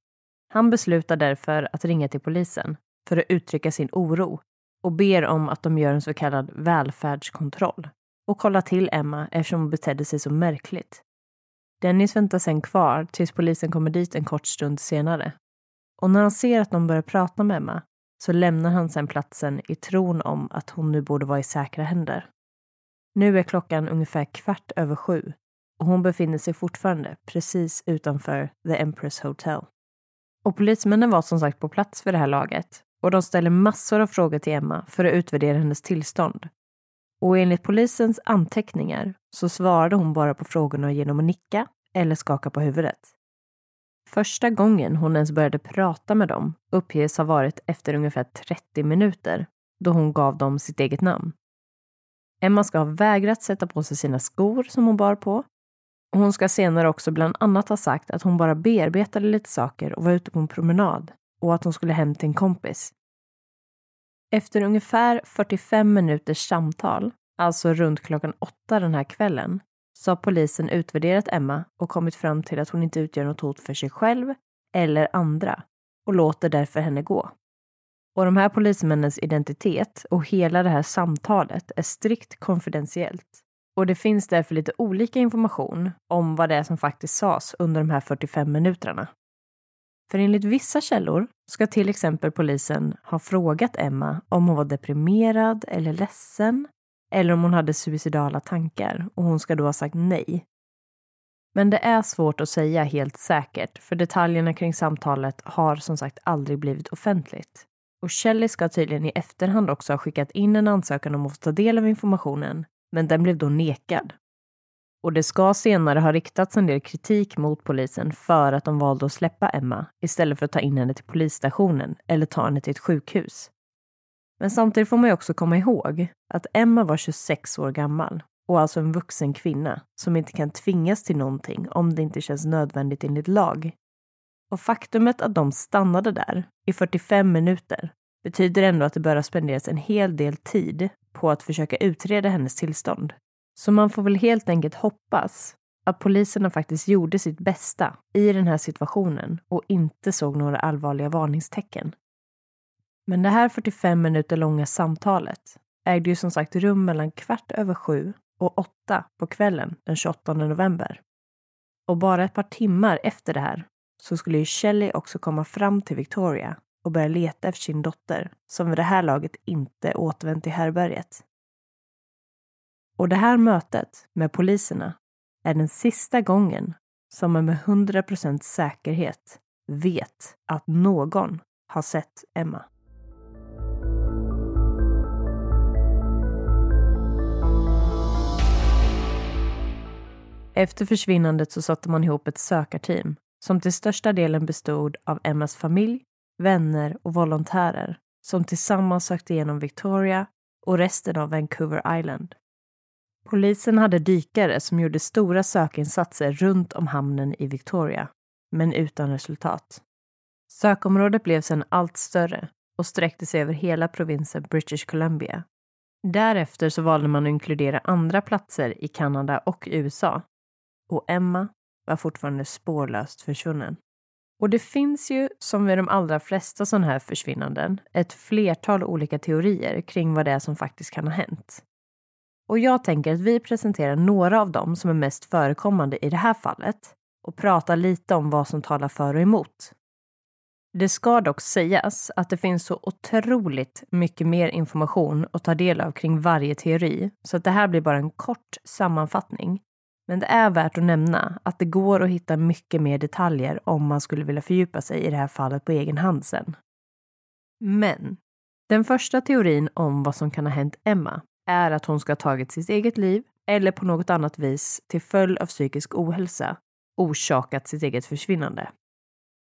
Han beslutar därför att ringa till polisen för att uttrycka sin oro och ber om att de gör en så kallad välfärdskontroll och kollar till Emma eftersom hon betedde sig så märkligt. Dennis väntar sen kvar tills polisen kommer dit en kort stund senare. Och när han ser att de börjar prata med Emma så lämnar han sen platsen i tron om att hon nu borde vara i säkra händer. Nu är klockan ungefär kvart över sju och hon befinner sig fortfarande precis utanför The Empress Hotel. Och polismännen var som sagt på plats för det här laget och de ställer massor av frågor till Emma för att utvärdera hennes tillstånd. Och enligt polisens anteckningar så svarade hon bara på frågorna genom att nicka eller skaka på huvudet. Första gången hon ens började prata med dem uppges ha varit efter ungefär 30 minuter då hon gav dem sitt eget namn. Emma ska ha vägrat sätta på sig sina skor som hon bar på. Och hon ska senare också bland annat ha sagt att hon bara bearbetade lite saker och var ute på en promenad och att hon skulle hem till en kompis. Efter ungefär 45 minuters samtal, alltså runt klockan åtta den här kvällen, så har polisen utvärderat Emma och kommit fram till att hon inte utgör något hot för sig själv eller andra och låter därför henne gå. Och de här polismännens identitet och hela det här samtalet är strikt konfidentiellt. Och det finns därför lite olika information om vad det är som faktiskt sades under de här 45 minuterna. För enligt vissa källor ska till exempel polisen ha frågat Emma om hon var deprimerad eller ledsen eller om hon hade suicidala tankar och hon ska då ha sagt nej. Men det är svårt att säga helt säkert för detaljerna kring samtalet har som sagt aldrig blivit offentligt. Och Shelley ska tydligen i efterhand också ha skickat in en ansökan om att få ta del av informationen, men den blev då nekad. Och det ska senare ha riktats en del kritik mot polisen för att de valde att släppa Emma istället för att ta in henne till polisstationen eller ta henne till ett sjukhus. Men samtidigt får man ju också komma ihåg att Emma var 26 år gammal och alltså en vuxen kvinna som inte kan tvingas till någonting om det inte känns nödvändigt enligt lag. Och faktumet att de stannade där i 45 minuter betyder ändå att det bör ha spenderats en hel del tid på att försöka utreda hennes tillstånd. Så man får väl helt enkelt hoppas att poliserna faktiskt gjorde sitt bästa i den här situationen och inte såg några allvarliga varningstecken. Men det här 45 minuter långa samtalet ägde ju som sagt rum mellan kvart över sju och åtta på kvällen den 28 november. Och bara ett par timmar efter det här så skulle ju Shelley också komma fram till Victoria och börja leta efter sin dotter som vid det här laget inte återvänt till härbärget. Och det här mötet med poliserna är den sista gången som man med 100% säkerhet vet att någon har sett Emma. Efter försvinnandet så satte man ihop ett sökarteam som till största delen bestod av Emmas familj, vänner och volontärer som tillsammans sökte igenom Victoria och resten av Vancouver Island. Polisen hade dykare som gjorde stora sökinsatser runt om hamnen i Victoria, men utan resultat. Sökområdet blev sedan allt större och sträckte sig över hela provinsen British Columbia. Därefter så valde man att inkludera andra platser i Kanada och USA och Emma var fortfarande spårlöst försvunnen. Och det finns ju, som vid de allra flesta sådana här försvinnanden, ett flertal olika teorier kring vad det är som faktiskt kan ha hänt. Och jag tänker att vi presenterar några av dem som är mest förekommande i det här fallet och pratar lite om vad som talar för och emot. Det ska dock sägas att det finns så otroligt mycket mer information att ta del av kring varje teori, så att det här blir bara en kort sammanfattning Men det är värt att nämna att det går att hitta mycket mer detaljer om man skulle vilja fördjupa sig i det här fallet på egen hand sen. Men den första teorin om vad som kan ha hänt Emma är att hon ska ha tagit sitt eget liv eller på något annat vis till följd av psykisk ohälsa orsakat sitt eget försvinnande.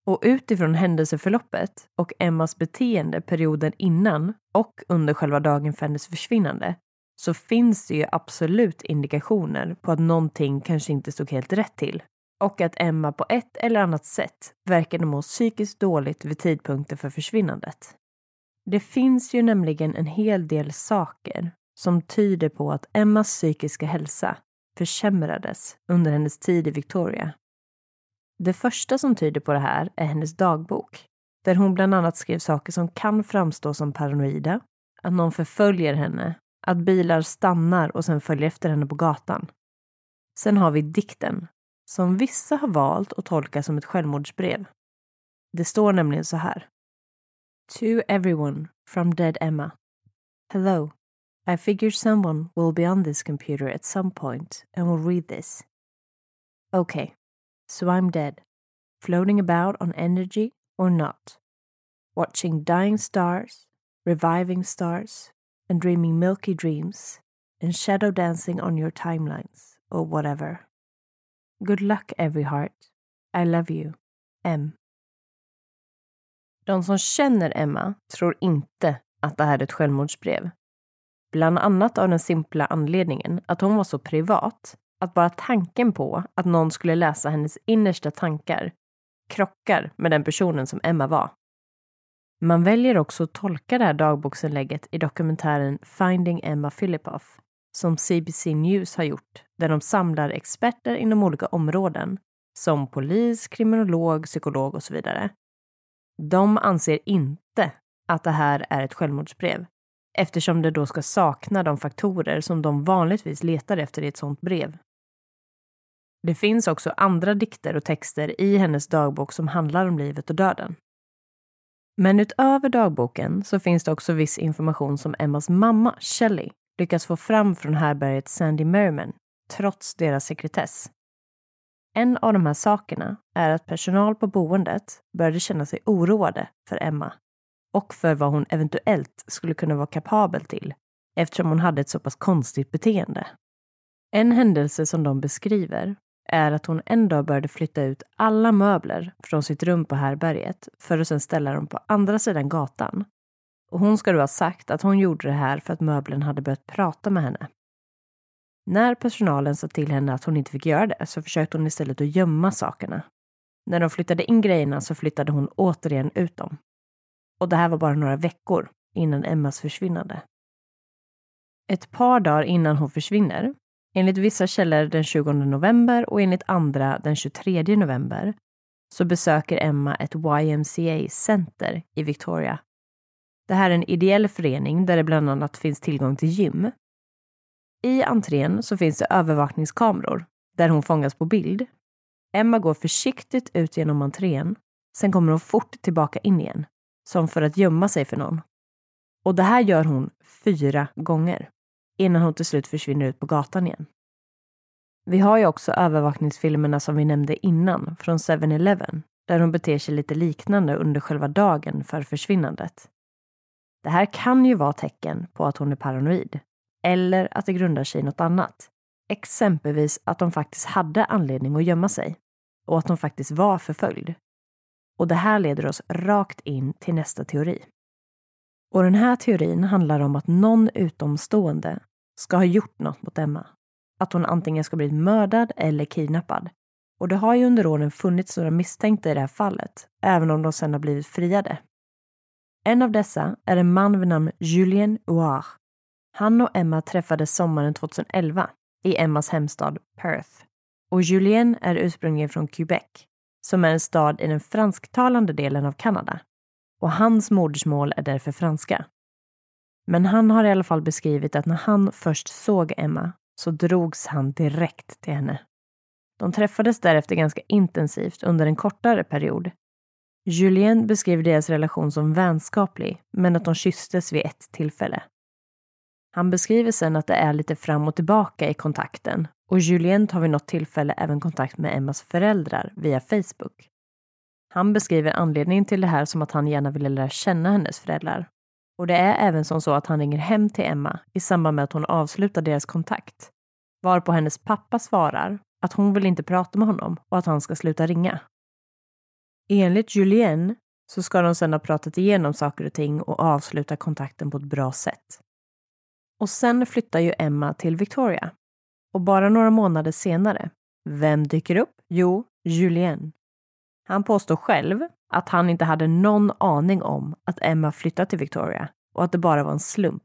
Och utifrån händelseförloppet och Emmas beteende perioden innan och under själva dagen för hennes försvinnande så finns det ju absolut indikationer på att någonting kanske inte stod helt rätt till och att Emma på ett eller annat sätt verkade må psykiskt dåligt vid tidpunkten för försvinnandet. Det finns ju nämligen en hel del saker som tyder på att Emmas psykiska hälsa försämrades under hennes tid i Victoria. Det första som tyder på det här är hennes dagbok, där hon bland annat skrev saker som kan framstå som paranoida, att någon förföljer henne, att bilar stannar och sen följer efter henne på gatan. Sen har vi dikten, som vissa har valt att tolka som ett självmordsbrev. Det står nämligen så här. To everyone from dead Emma. Hello. I figure someone will be on this computer at some point and will read this. Okay, so I'm dead, floating about on energy or not, watching dying stars, reviving stars, and dreaming milky dreams, and shadow dancing on your timelines, or whatever. Good luck, every heart. I love you. M. De som känner Emma tror inte att det här är ett självmordsbrev. Bland annat av den simpla anledningen att hon var så privat att bara tanken på att någon skulle läsa hennes innersta tankar krockar med den personen som Emma var. Man väljer också att tolka det här dagboksinlägget i dokumentären Finding Emma Filipoff som CBC News har gjort, där de samlar experter inom olika områden som polis, kriminolog, psykolog och så vidare. De anser inte att det här är ett självmordsbrev eftersom det då ska sakna de faktorer som de vanligtvis letar efter i ett sådant brev. Det finns också andra dikter och texter i hennes dagbok som handlar om livet och döden. Men utöver dagboken så finns det också viss information som Emmas mamma, Shelley, lyckats få fram från härbärget Sandy Merriman, trots deras sekretess. En av de här sakerna är att personal på boendet började känna sig oroade för Emma och för vad hon eventuellt skulle kunna vara kapabel till eftersom hon hade ett så pass konstigt beteende. En händelse som de beskriver är att hon en dag började flytta ut alla möbler från sitt rum på härberget för att sedan ställa dem på andra sidan gatan. Och hon ska då ha sagt att hon gjorde det här för att möblen hade börjat prata med henne. När personalen sa till henne att hon inte fick göra det så försökte hon istället att gömma sakerna. När de flyttade in grejerna så flyttade hon återigen ut dem. Och det här var bara några veckor innan Emmas försvinnande. Ett par dagar innan hon försvinner Enligt vissa källor den 20 november och enligt andra den 23 november så besöker Emma ett YMCA-center i Victoria. Det här är en ideell förening där det bland annat finns tillgång till gym. I entrén så finns det övervakningskameror där hon fångas på bild. Emma går försiktigt ut genom entrén. Sen kommer hon fort tillbaka in igen, som för att gömma sig för någon. Och det här gör hon fyra gånger innan hon till slut försvinner ut på gatan igen. Vi har ju också övervakningsfilmerna som vi nämnde innan från 7-Eleven där hon beter sig lite liknande under själva dagen för försvinnandet. Det här kan ju vara tecken på att hon är paranoid eller att det grundar sig i något annat. Exempelvis att de faktiskt hade anledning att gömma sig och att de faktiskt var förföljd. Och det här leder oss rakt in till nästa teori. Och den här teorin handlar om att någon utomstående ska ha gjort något mot Emma. Att hon antingen ska blivit mördad eller kidnappad. Och det har ju under åren funnits några misstänkta i det här fallet, även om de sedan har blivit friade. En av dessa är en man vid namn Julien Ouar. Han och Emma träffades sommaren 2011 i Emmas hemstad Perth. Och Julien är ursprungligen från Quebec, som är en stad i den fransktalande delen av Kanada och hans modersmål är därför franska. Men han har i alla fall beskrivit att när han först såg Emma så drogs han direkt till henne. De träffades därefter ganska intensivt under en kortare period. Julien beskriver deras relation som vänskaplig, men att de kysstes vid ett tillfälle. Han beskriver sen att det är lite fram och tillbaka i kontakten och Julien tar vid något tillfälle även kontakt med Emmas föräldrar via Facebook. Han beskriver anledningen till det här som att han gärna ville lära känna hennes föräldrar. Och det är även som så att han ringer hem till Emma i samband med att hon avslutar deras kontakt. Varpå hennes pappa svarar att hon vill inte prata med honom och att han ska sluta ringa. Enligt Julien så ska de sedan ha pratat igenom saker och ting och avsluta kontakten på ett bra sätt. Och sen flyttar ju Emma till Victoria. Och bara några månader senare, vem dyker upp? Jo, Julien. Han påstår själv att han inte hade någon aning om att Emma flyttat till Victoria och att det bara var en slump.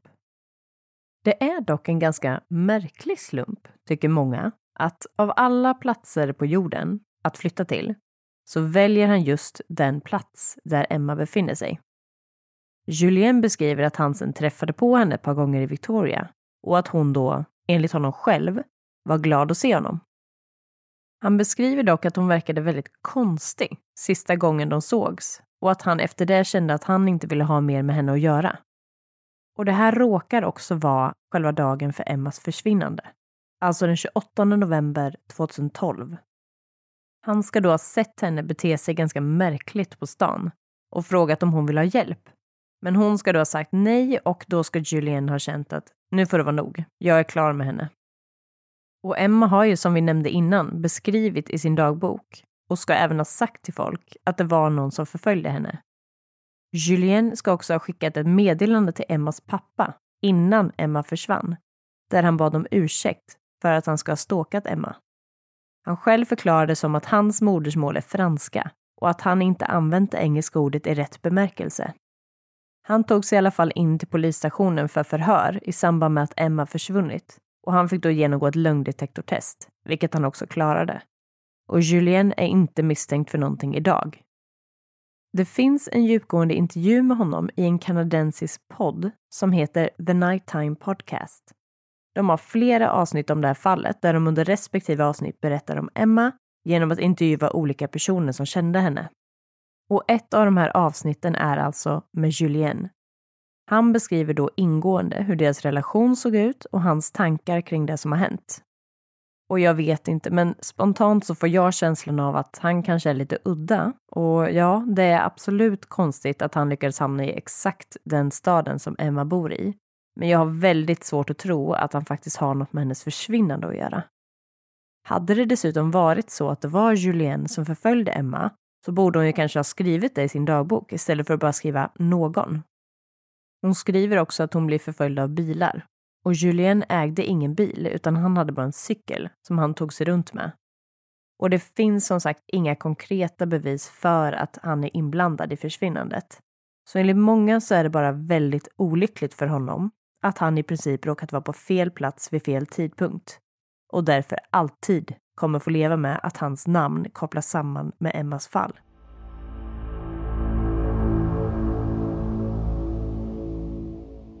Det är dock en ganska märklig slump, tycker många, att av alla platser på jorden att flytta till så väljer han just den plats där Emma befinner sig. Julien beskriver att han sen träffade på henne ett par gånger i Victoria och att hon då, enligt honom själv, var glad att se honom. Han beskriver dock att hon verkade väldigt konstig sista gången de sågs och att han efter det kände att han inte ville ha mer med henne att göra. Och det här råkar också vara själva dagen för Emmas försvinnande, alltså den 28 november 2012. Han ska då ha sett henne bete sig ganska märkligt på stan och frågat om hon vill ha hjälp. Men hon ska då ha sagt nej och då ska Julian ha känt att nu får det vara nog, jag är klar med henne. Och Emma har ju som vi nämnde innan beskrivit i sin dagbok och ska även ha sagt till folk att det var någon som förföljde henne. Julien ska också ha skickat ett meddelande till Emmas pappa innan Emma försvann, där han bad om ursäkt för att han ska ha ståkat Emma. Han själv förklarade som att hans modersmål är franska och att han inte använt det engelska ordet i rätt bemärkelse. Han tog sig i alla fall in till polisstationen för förhör i samband med att Emma försvunnit och han fick då genomgå ett lögndetektortest, vilket han också klarade. Och Julien är inte misstänkt för någonting idag. Det finns en djupgående intervju med honom i en kanadensisk podd som heter The Nighttime Podcast. De har flera avsnitt om det här fallet där de under respektive avsnitt berättar om Emma genom att intervjua olika personer som kände henne. Och ett av de här avsnitten är alltså med Julien. Han beskriver då ingående hur deras relation såg ut och hans tankar kring det som har hänt. Och jag vet inte, men spontant så får jag känslan av att han kanske är lite udda. Och ja, det är absolut konstigt att han lyckades hamna i exakt den staden som Emma bor i. Men jag har väldigt svårt att tro att han faktiskt har något med hennes försvinnande att göra. Hade det dessutom varit så att det var Julien som förföljde Emma så borde hon ju kanske ha skrivit det i sin dagbok istället för att bara skriva någon. Hon skriver också att hon blir förföljd av bilar. Och Julien ägde ingen bil utan han hade bara en cykel som han tog sig runt med. Och det finns som sagt inga konkreta bevis för att han är inblandad i försvinnandet. Så enligt många så är det bara väldigt olyckligt för honom att han i princip råkat vara på fel plats vid fel tidpunkt och därför alltid kommer få leva med att hans namn kopplas samman med Emmas fall.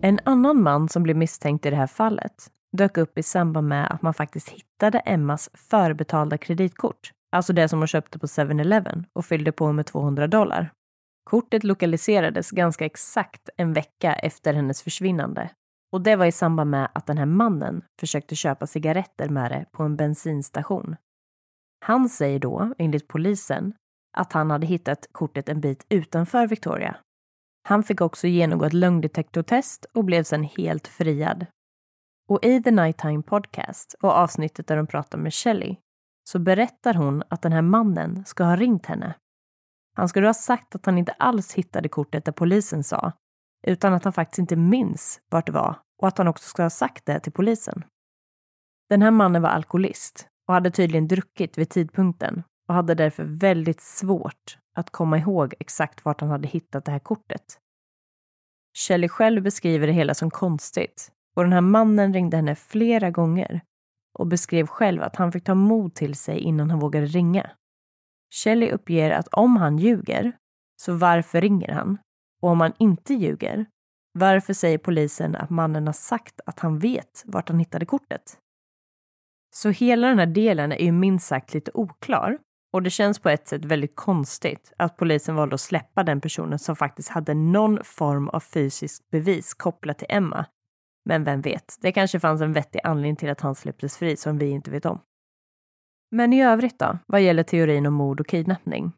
En annan man som blev misstänkt i det här fallet dök upp i samband med att man faktiskt hittade Emmas förbetalda kreditkort, alltså det som hon köpte på 7-Eleven och fyllde på med 200 dollar. Kortet lokaliserades ganska exakt en vecka efter hennes försvinnande och det var i samband med att den här mannen försökte köpa cigaretter med det på en bensinstation. Han säger då, enligt polisen, att han hade hittat kortet en bit utanför Victoria. Han fick också genomgå ett lögndetektortest och blev sedan helt friad. Och i The Nighttime Podcast och avsnittet där de pratar med Shelley så berättar hon att den här mannen ska ha ringt henne. Han skulle ha sagt att han inte alls hittade kortet där polisen sa, utan att han faktiskt inte minns vart det var och att han också ska ha sagt det till polisen. Den här mannen var alkoholist och hade tydligen druckit vid tidpunkten och hade därför väldigt svårt att komma ihåg exakt vart han hade hittat det här kortet. Shelley själv beskriver det hela som konstigt och den här mannen ringde henne flera gånger och beskrev själv att han fick ta mod till sig innan han vågade ringa. Shelley uppger att om han ljuger, så varför ringer han? Och om han inte ljuger, varför säger polisen att mannen har sagt att han vet vart han hittade kortet? Så hela den här delen är ju minst sagt lite oklar och det känns på ett sätt väldigt konstigt att polisen valde att släppa den personen som faktiskt hade någon form av fysiskt bevis kopplat till Emma Men vem vet, det kanske fanns en vettig anledning till att han släpptes fri som vi inte vet om. Men i övrigt då, vad gäller teorin om mord och kidnappning?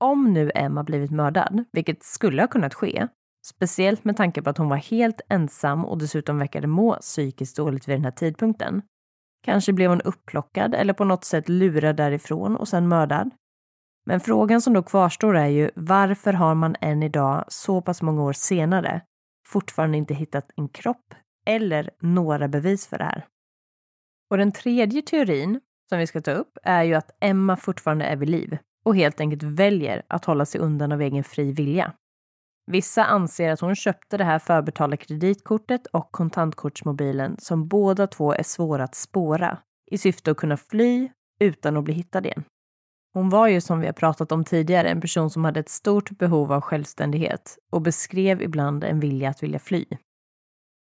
Om nu Emma blivit mördad, vilket skulle ha kunnat ske, speciellt med tanke på att hon var helt ensam och dessutom verkade må psykiskt dåligt vid den här tidpunkten. Kanske blev hon upplockad eller på något sätt lurad därifrån och sen mördad. Men frågan som då kvarstår är ju varför har man än idag, så pass många år senare, fortfarande inte hittat en kropp eller några bevis för det här? Och den tredje teorin som vi ska ta upp är ju att Emma fortfarande är vid liv och helt enkelt väljer att hålla sig undan av egen fri vilja. Vissa anser att hon köpte det här förbetalda kreditkortet och kontantkortsmobilen som båda två är svåra att spåra i syfte att kunna fly utan att bli hittad igen. Hon var ju som vi har pratat om tidigare en person som hade ett stort behov av självständighet och beskrev ibland en vilja att vilja fly.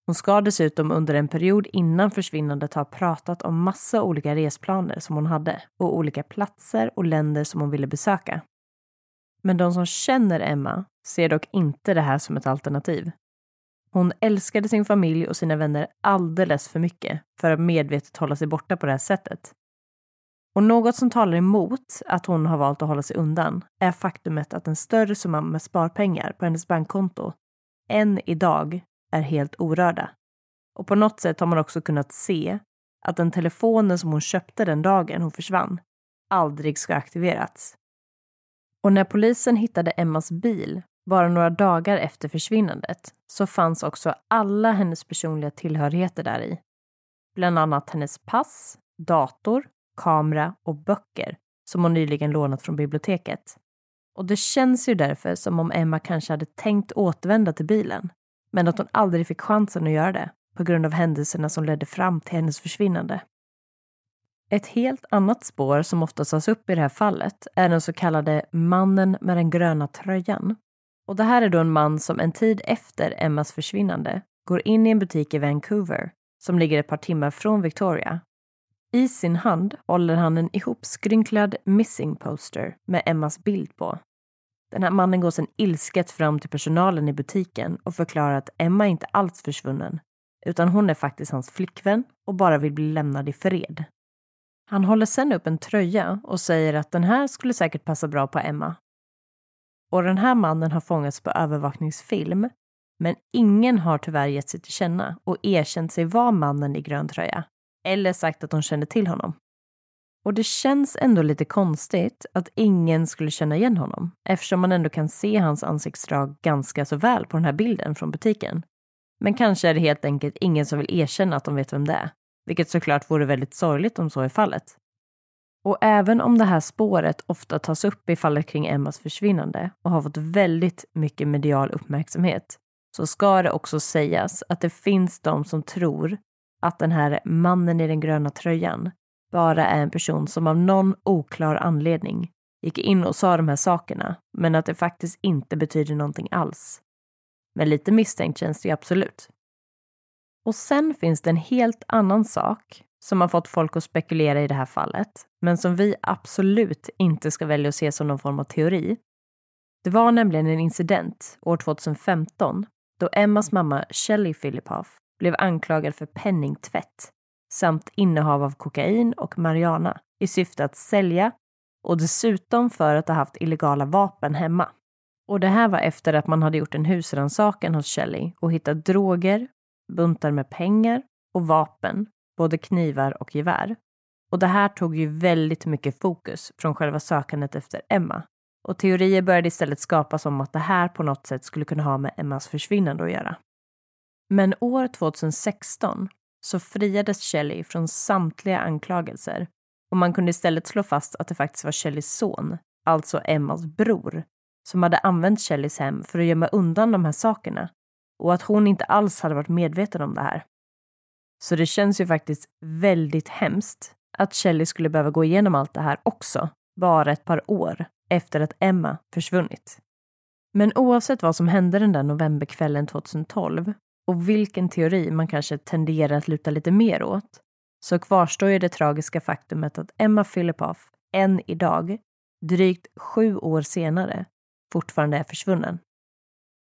Hon ska dessutom under en period innan försvinnandet ha pratat om massa olika resplaner som hon hade och olika platser och länder som hon ville besöka. Men de som känner Emma ser dock inte det här som ett alternativ. Hon älskade sin familj och sina vänner alldeles för mycket för att medvetet hålla sig borta på det här sättet. Och något som talar emot att hon har valt att hålla sig undan är faktumet att en större summa med sparpengar på hennes bankkonto än idag är helt orörda. Och på något sätt har man också kunnat se att den telefonen som hon köpte den dagen hon försvann aldrig ska aktiverats. Och när polisen hittade Emmas bil bara några dagar efter försvinnandet så fanns också alla hennes personliga tillhörigheter där i. Bland annat hennes pass, dator, kamera och böcker som hon nyligen lånat från biblioteket. Och det känns ju därför som om Emma kanske hade tänkt återvända till bilen men att hon aldrig fick chansen att göra det på grund av händelserna som ledde fram till hennes försvinnande. Ett helt annat spår som ofta tas upp i det här fallet är den så kallade mannen med den gröna tröjan. Och det här är då en man som en tid efter Emmas försvinnande går in i en butik i Vancouver som ligger ett par timmar från Victoria. I sin hand håller han en ihopskrynklad missing poster med Emmas bild på den här mannen går sedan ilsket fram till personalen i butiken och förklarar att Emma inte alls försvunnen, utan hon är faktiskt hans flickvän och bara vill bli lämnad i fred. Han håller sen upp en tröja och säger att den här skulle säkert passa bra på Emma. Och den här mannen har fångats på övervakningsfilm, men ingen har tyvärr gett sig till känna och erkänt sig vara mannen i grön tröja, eller sagt att de kände till honom. Och det känns ändå lite konstigt att ingen skulle känna igen honom eftersom man ändå kan se hans ansiktsdrag ganska så väl på den här bilden från butiken. Men kanske är det helt enkelt ingen som vill erkänna att de vet vem det är, vilket såklart vore väldigt sorgligt om så är fallet. Och även om det här spåret ofta tas upp i fallet kring Emmas försvinnande och har fått väldigt mycket medial uppmärksamhet så ska det också sägas att det finns de som tror att den här mannen i den gröna tröjan bara är en person som av någon oklar anledning gick in och sa de här sakerna, men att det faktiskt inte betyder någonting alls. Men lite misstänkt känns det ju absolut. Och sen finns det en helt annan sak som har fått folk att spekulera i det här fallet, men som vi absolut inte ska välja att se som någon form av teori. Det var nämligen en incident år 2015 då Emmas mamma Shelley Philippoff blev anklagad för penningtvätt samt innehav av kokain och marijuana i syfte att sälja och dessutom för att ha haft illegala vapen hemma. Och det här var efter att man hade gjort en husrannsakan hos Shelley och hittat droger, buntar med pengar och vapen, både knivar och gevär. Och det här tog ju väldigt mycket fokus från själva sökandet efter Emma. Och teorier började istället skapas om att det här på något sätt skulle kunna ha med Emmas försvinnande att göra. Men år 2016 så friades Shelley från samtliga anklagelser och man kunde istället slå fast att det faktiskt var Shelleys son, alltså Emmas bror, som hade använt Shelleys hem för att gömma undan de här sakerna och att hon inte alls hade varit medveten om det här. Så det känns ju faktiskt väldigt hemskt att Shelley skulle behöva gå igenom allt det här också, bara ett par år efter att Emma försvunnit. Men oavsett vad som hände den där novemberkvällen 2012 och vilken teori man kanske tenderar att luta lite mer åt, så kvarstår ju det tragiska faktumet att Emma Filipoff än idag, drygt sju år senare, fortfarande är försvunnen.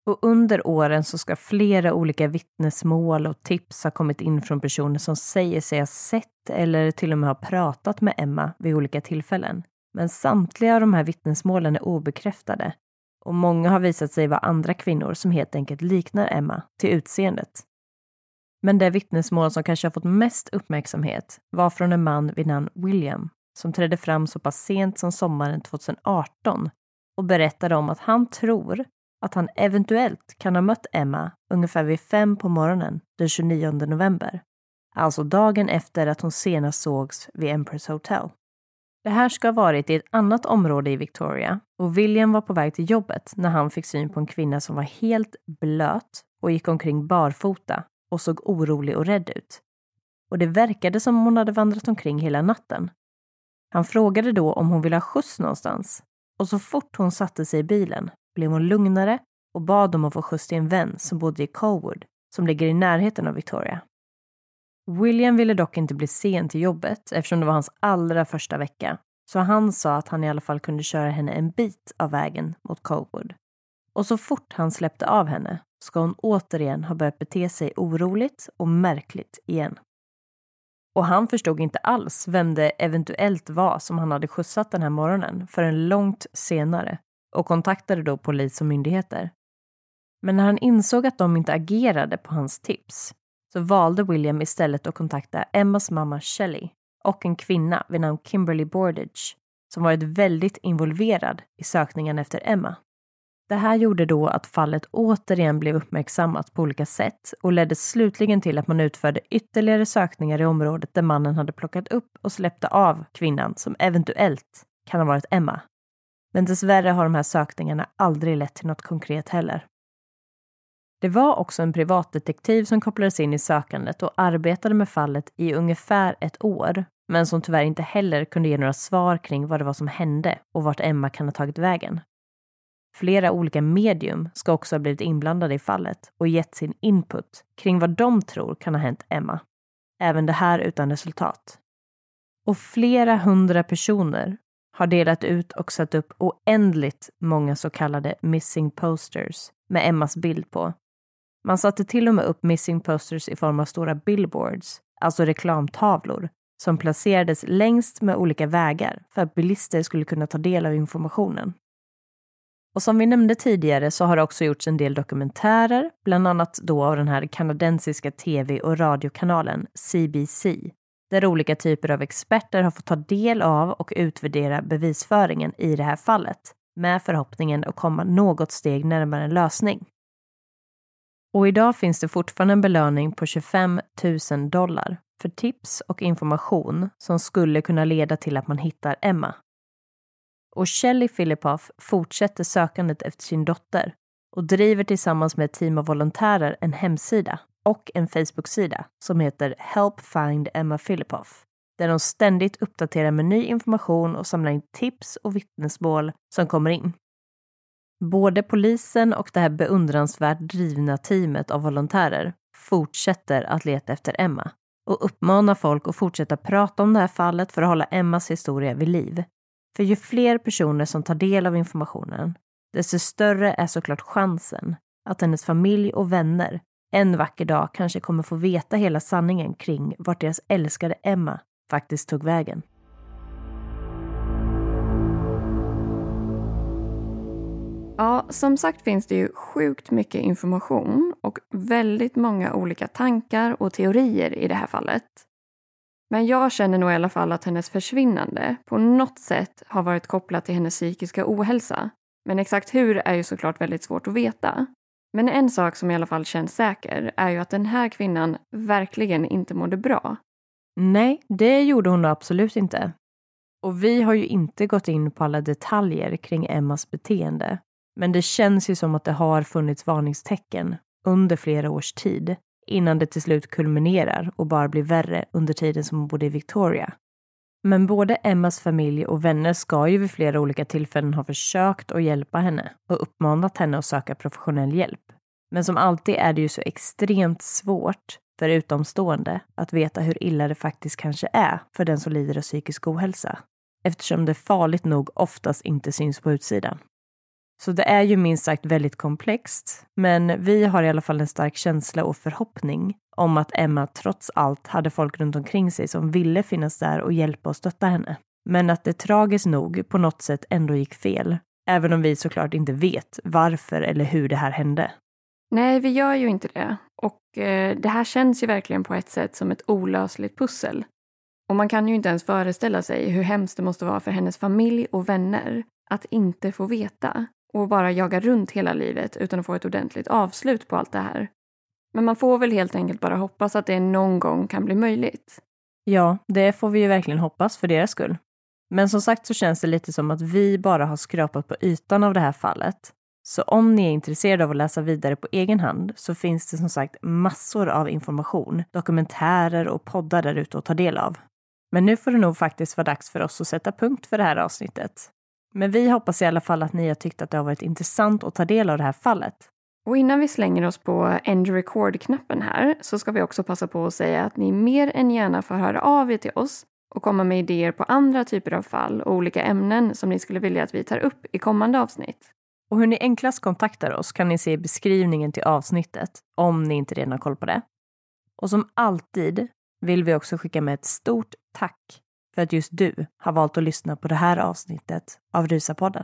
Och under åren så ska flera olika vittnesmål och tips ha kommit in från personer som säger sig ha sett eller till och med ha pratat med Emma vid olika tillfällen. Men samtliga av de här vittnesmålen är obekräftade och många har visat sig vara andra kvinnor som helt enkelt liknar Emma till utseendet. Men det vittnesmål som kanske har fått mest uppmärksamhet var från en man vid namn William som trädde fram så pass sent som sommaren 2018 och berättade om att han tror att han eventuellt kan ha mött Emma ungefär vid fem på morgonen den 29 november. Alltså dagen efter att hon senast sågs vid Empress Hotel. Det här ska ha varit i ett annat område i Victoria och William var på väg till jobbet när han fick syn på en kvinna som var helt blöt och gick omkring barfota och såg orolig och rädd ut. Och det verkade som om hon hade vandrat omkring hela natten. Han frågade då om hon ville ha skjuts någonstans och så fort hon satte sig i bilen blev hon lugnare och bad om att få skjuts till en vän som bodde i Colwood, som ligger i närheten av Victoria. William ville dock inte bli sen till jobbet eftersom det var hans allra första vecka, så han sa att han i alla fall kunde köra henne en bit av vägen mot Colwood. Och så fort han släppte av henne ska hon återigen ha börjat bete sig oroligt och märkligt igen. Och han förstod inte alls vem det eventuellt var som han hade skjutsat den här morgonen förrän långt senare och kontaktade då polis och myndigheter. Men när han insåg att de inte agerade på hans tips så valde William istället att kontakta Emmas mamma Shelley och en kvinna vid namn Kimberly Bordage som varit väldigt involverad i sökningen efter Emma. Det här gjorde då att fallet återigen blev uppmärksammat på olika sätt och ledde slutligen till att man utförde ytterligare sökningar i området där mannen hade plockat upp och släppte av kvinnan som eventuellt kan ha varit Emma. Men dessvärre har de här sökningarna aldrig lett till något konkret heller. Det var också en privatdetektiv som kopplades in i sökandet och arbetade med fallet i ungefär ett år, men som tyvärr inte heller kunde ge några svar kring vad det var som hände och vart Emma kan ha tagit vägen. Flera olika medium ska också ha blivit inblandade i fallet och gett sin input kring vad de tror kan ha hänt Emma. Även det här utan resultat. Och flera hundra personer har delat ut och satt upp oändligt många så kallade missing posters med Emmas bild på. Man satte till och med upp missing posters i form av stora billboards, alltså reklamtavlor, som placerades längst med olika vägar för att bilister skulle kunna ta del av informationen. Och som vi nämnde tidigare så har det också gjorts en del dokumentärer, bland annat då av den här kanadensiska tv och radiokanalen CBC, där olika typer av experter har fått ta del av och utvärdera bevisföringen i det här fallet, med förhoppningen att komma något steg närmare en lösning. Och idag finns det fortfarande en belöning på 25 000 dollar för tips och information som skulle kunna leda till att man hittar Emma. Och Shelley Filipoff fortsätter sökandet efter sin dotter och driver tillsammans med ett team av volontärer en hemsida och en Facebook-sida som heter Help Find Emma Filipoff där de ständigt uppdaterar med ny information och samlar in tips och vittnesmål som kommer in. Både polisen och det här beundransvärt drivna teamet av volontärer fortsätter att leta efter Emma och uppmanar folk att fortsätta prata om det här fallet för att hålla Emmas historia vid liv. För ju fler personer som tar del av informationen, desto större är såklart chansen att hennes familj och vänner en vacker dag kanske kommer få veta hela sanningen kring vart deras älskade Emma faktiskt tog vägen. Ja, som sagt finns det ju sjukt mycket information och väldigt många olika tankar och teorier i det här fallet. Men jag känner nog i alla fall att hennes försvinnande på något sätt har varit kopplat till hennes psykiska ohälsa. Men exakt hur är ju såklart väldigt svårt att veta. Men en sak som i alla fall känns säker är ju att den här kvinnan verkligen inte mådde bra. Nej, det gjorde hon absolut inte. Och vi har ju inte gått in på alla detaljer kring Emmas beteende. Men det känns ju som att det har funnits varningstecken under flera års tid innan det till slut kulminerar och bara blir värre under tiden som hon bodde i Victoria. Men både Emmas familj och vänner ska ju vid flera olika tillfällen ha försökt att hjälpa henne och uppmanat henne att söka professionell hjälp. Men som alltid är det ju så extremt svårt för utomstående att veta hur illa det faktiskt kanske är för den som lider av psykisk ohälsa. Eftersom det farligt nog oftast inte syns på utsidan. Så det är ju minst sagt väldigt komplext, men vi har i alla fall en stark känsla och förhoppning om att Emma trots allt hade folk runt omkring sig som ville finnas där och hjälpa och stötta henne. Men att det tragiskt nog på något sätt ändå gick fel, även om vi såklart inte vet varför eller hur det här hände. Nej, vi gör ju inte det. Och eh, det här känns ju verkligen på ett sätt som ett olösligt pussel. Och man kan ju inte ens föreställa sig hur hemskt det måste vara för hennes familj och vänner att inte få veta och bara jaga runt hela livet utan att få ett ordentligt avslut på allt det här. Men man får väl helt enkelt bara hoppas att det någon gång kan bli möjligt. Ja, det får vi ju verkligen hoppas för deras skull. Men som sagt så känns det lite som att vi bara har skrapat på ytan av det här fallet. Så om ni är intresserade av att läsa vidare på egen hand så finns det som sagt massor av information, dokumentärer och poddar där ute att ta del av. Men nu får det nog faktiskt vara dags för oss att sätta punkt för det här avsnittet. Men vi hoppas i alla fall att ni har tyckt att det har varit intressant att ta del av det här fallet. Och innan vi slänger oss på end record-knappen här så ska vi också passa på att säga att ni mer än gärna får höra av er till oss och komma med idéer på andra typer av fall och olika ämnen som ni skulle vilja att vi tar upp i kommande avsnitt. Och hur ni enklast kontaktar oss kan ni se i beskrivningen till avsnittet om ni inte redan har koll på det. Och som alltid vill vi också skicka med ett stort tack för att just du har valt att lyssna på det här avsnittet av Rusapodden.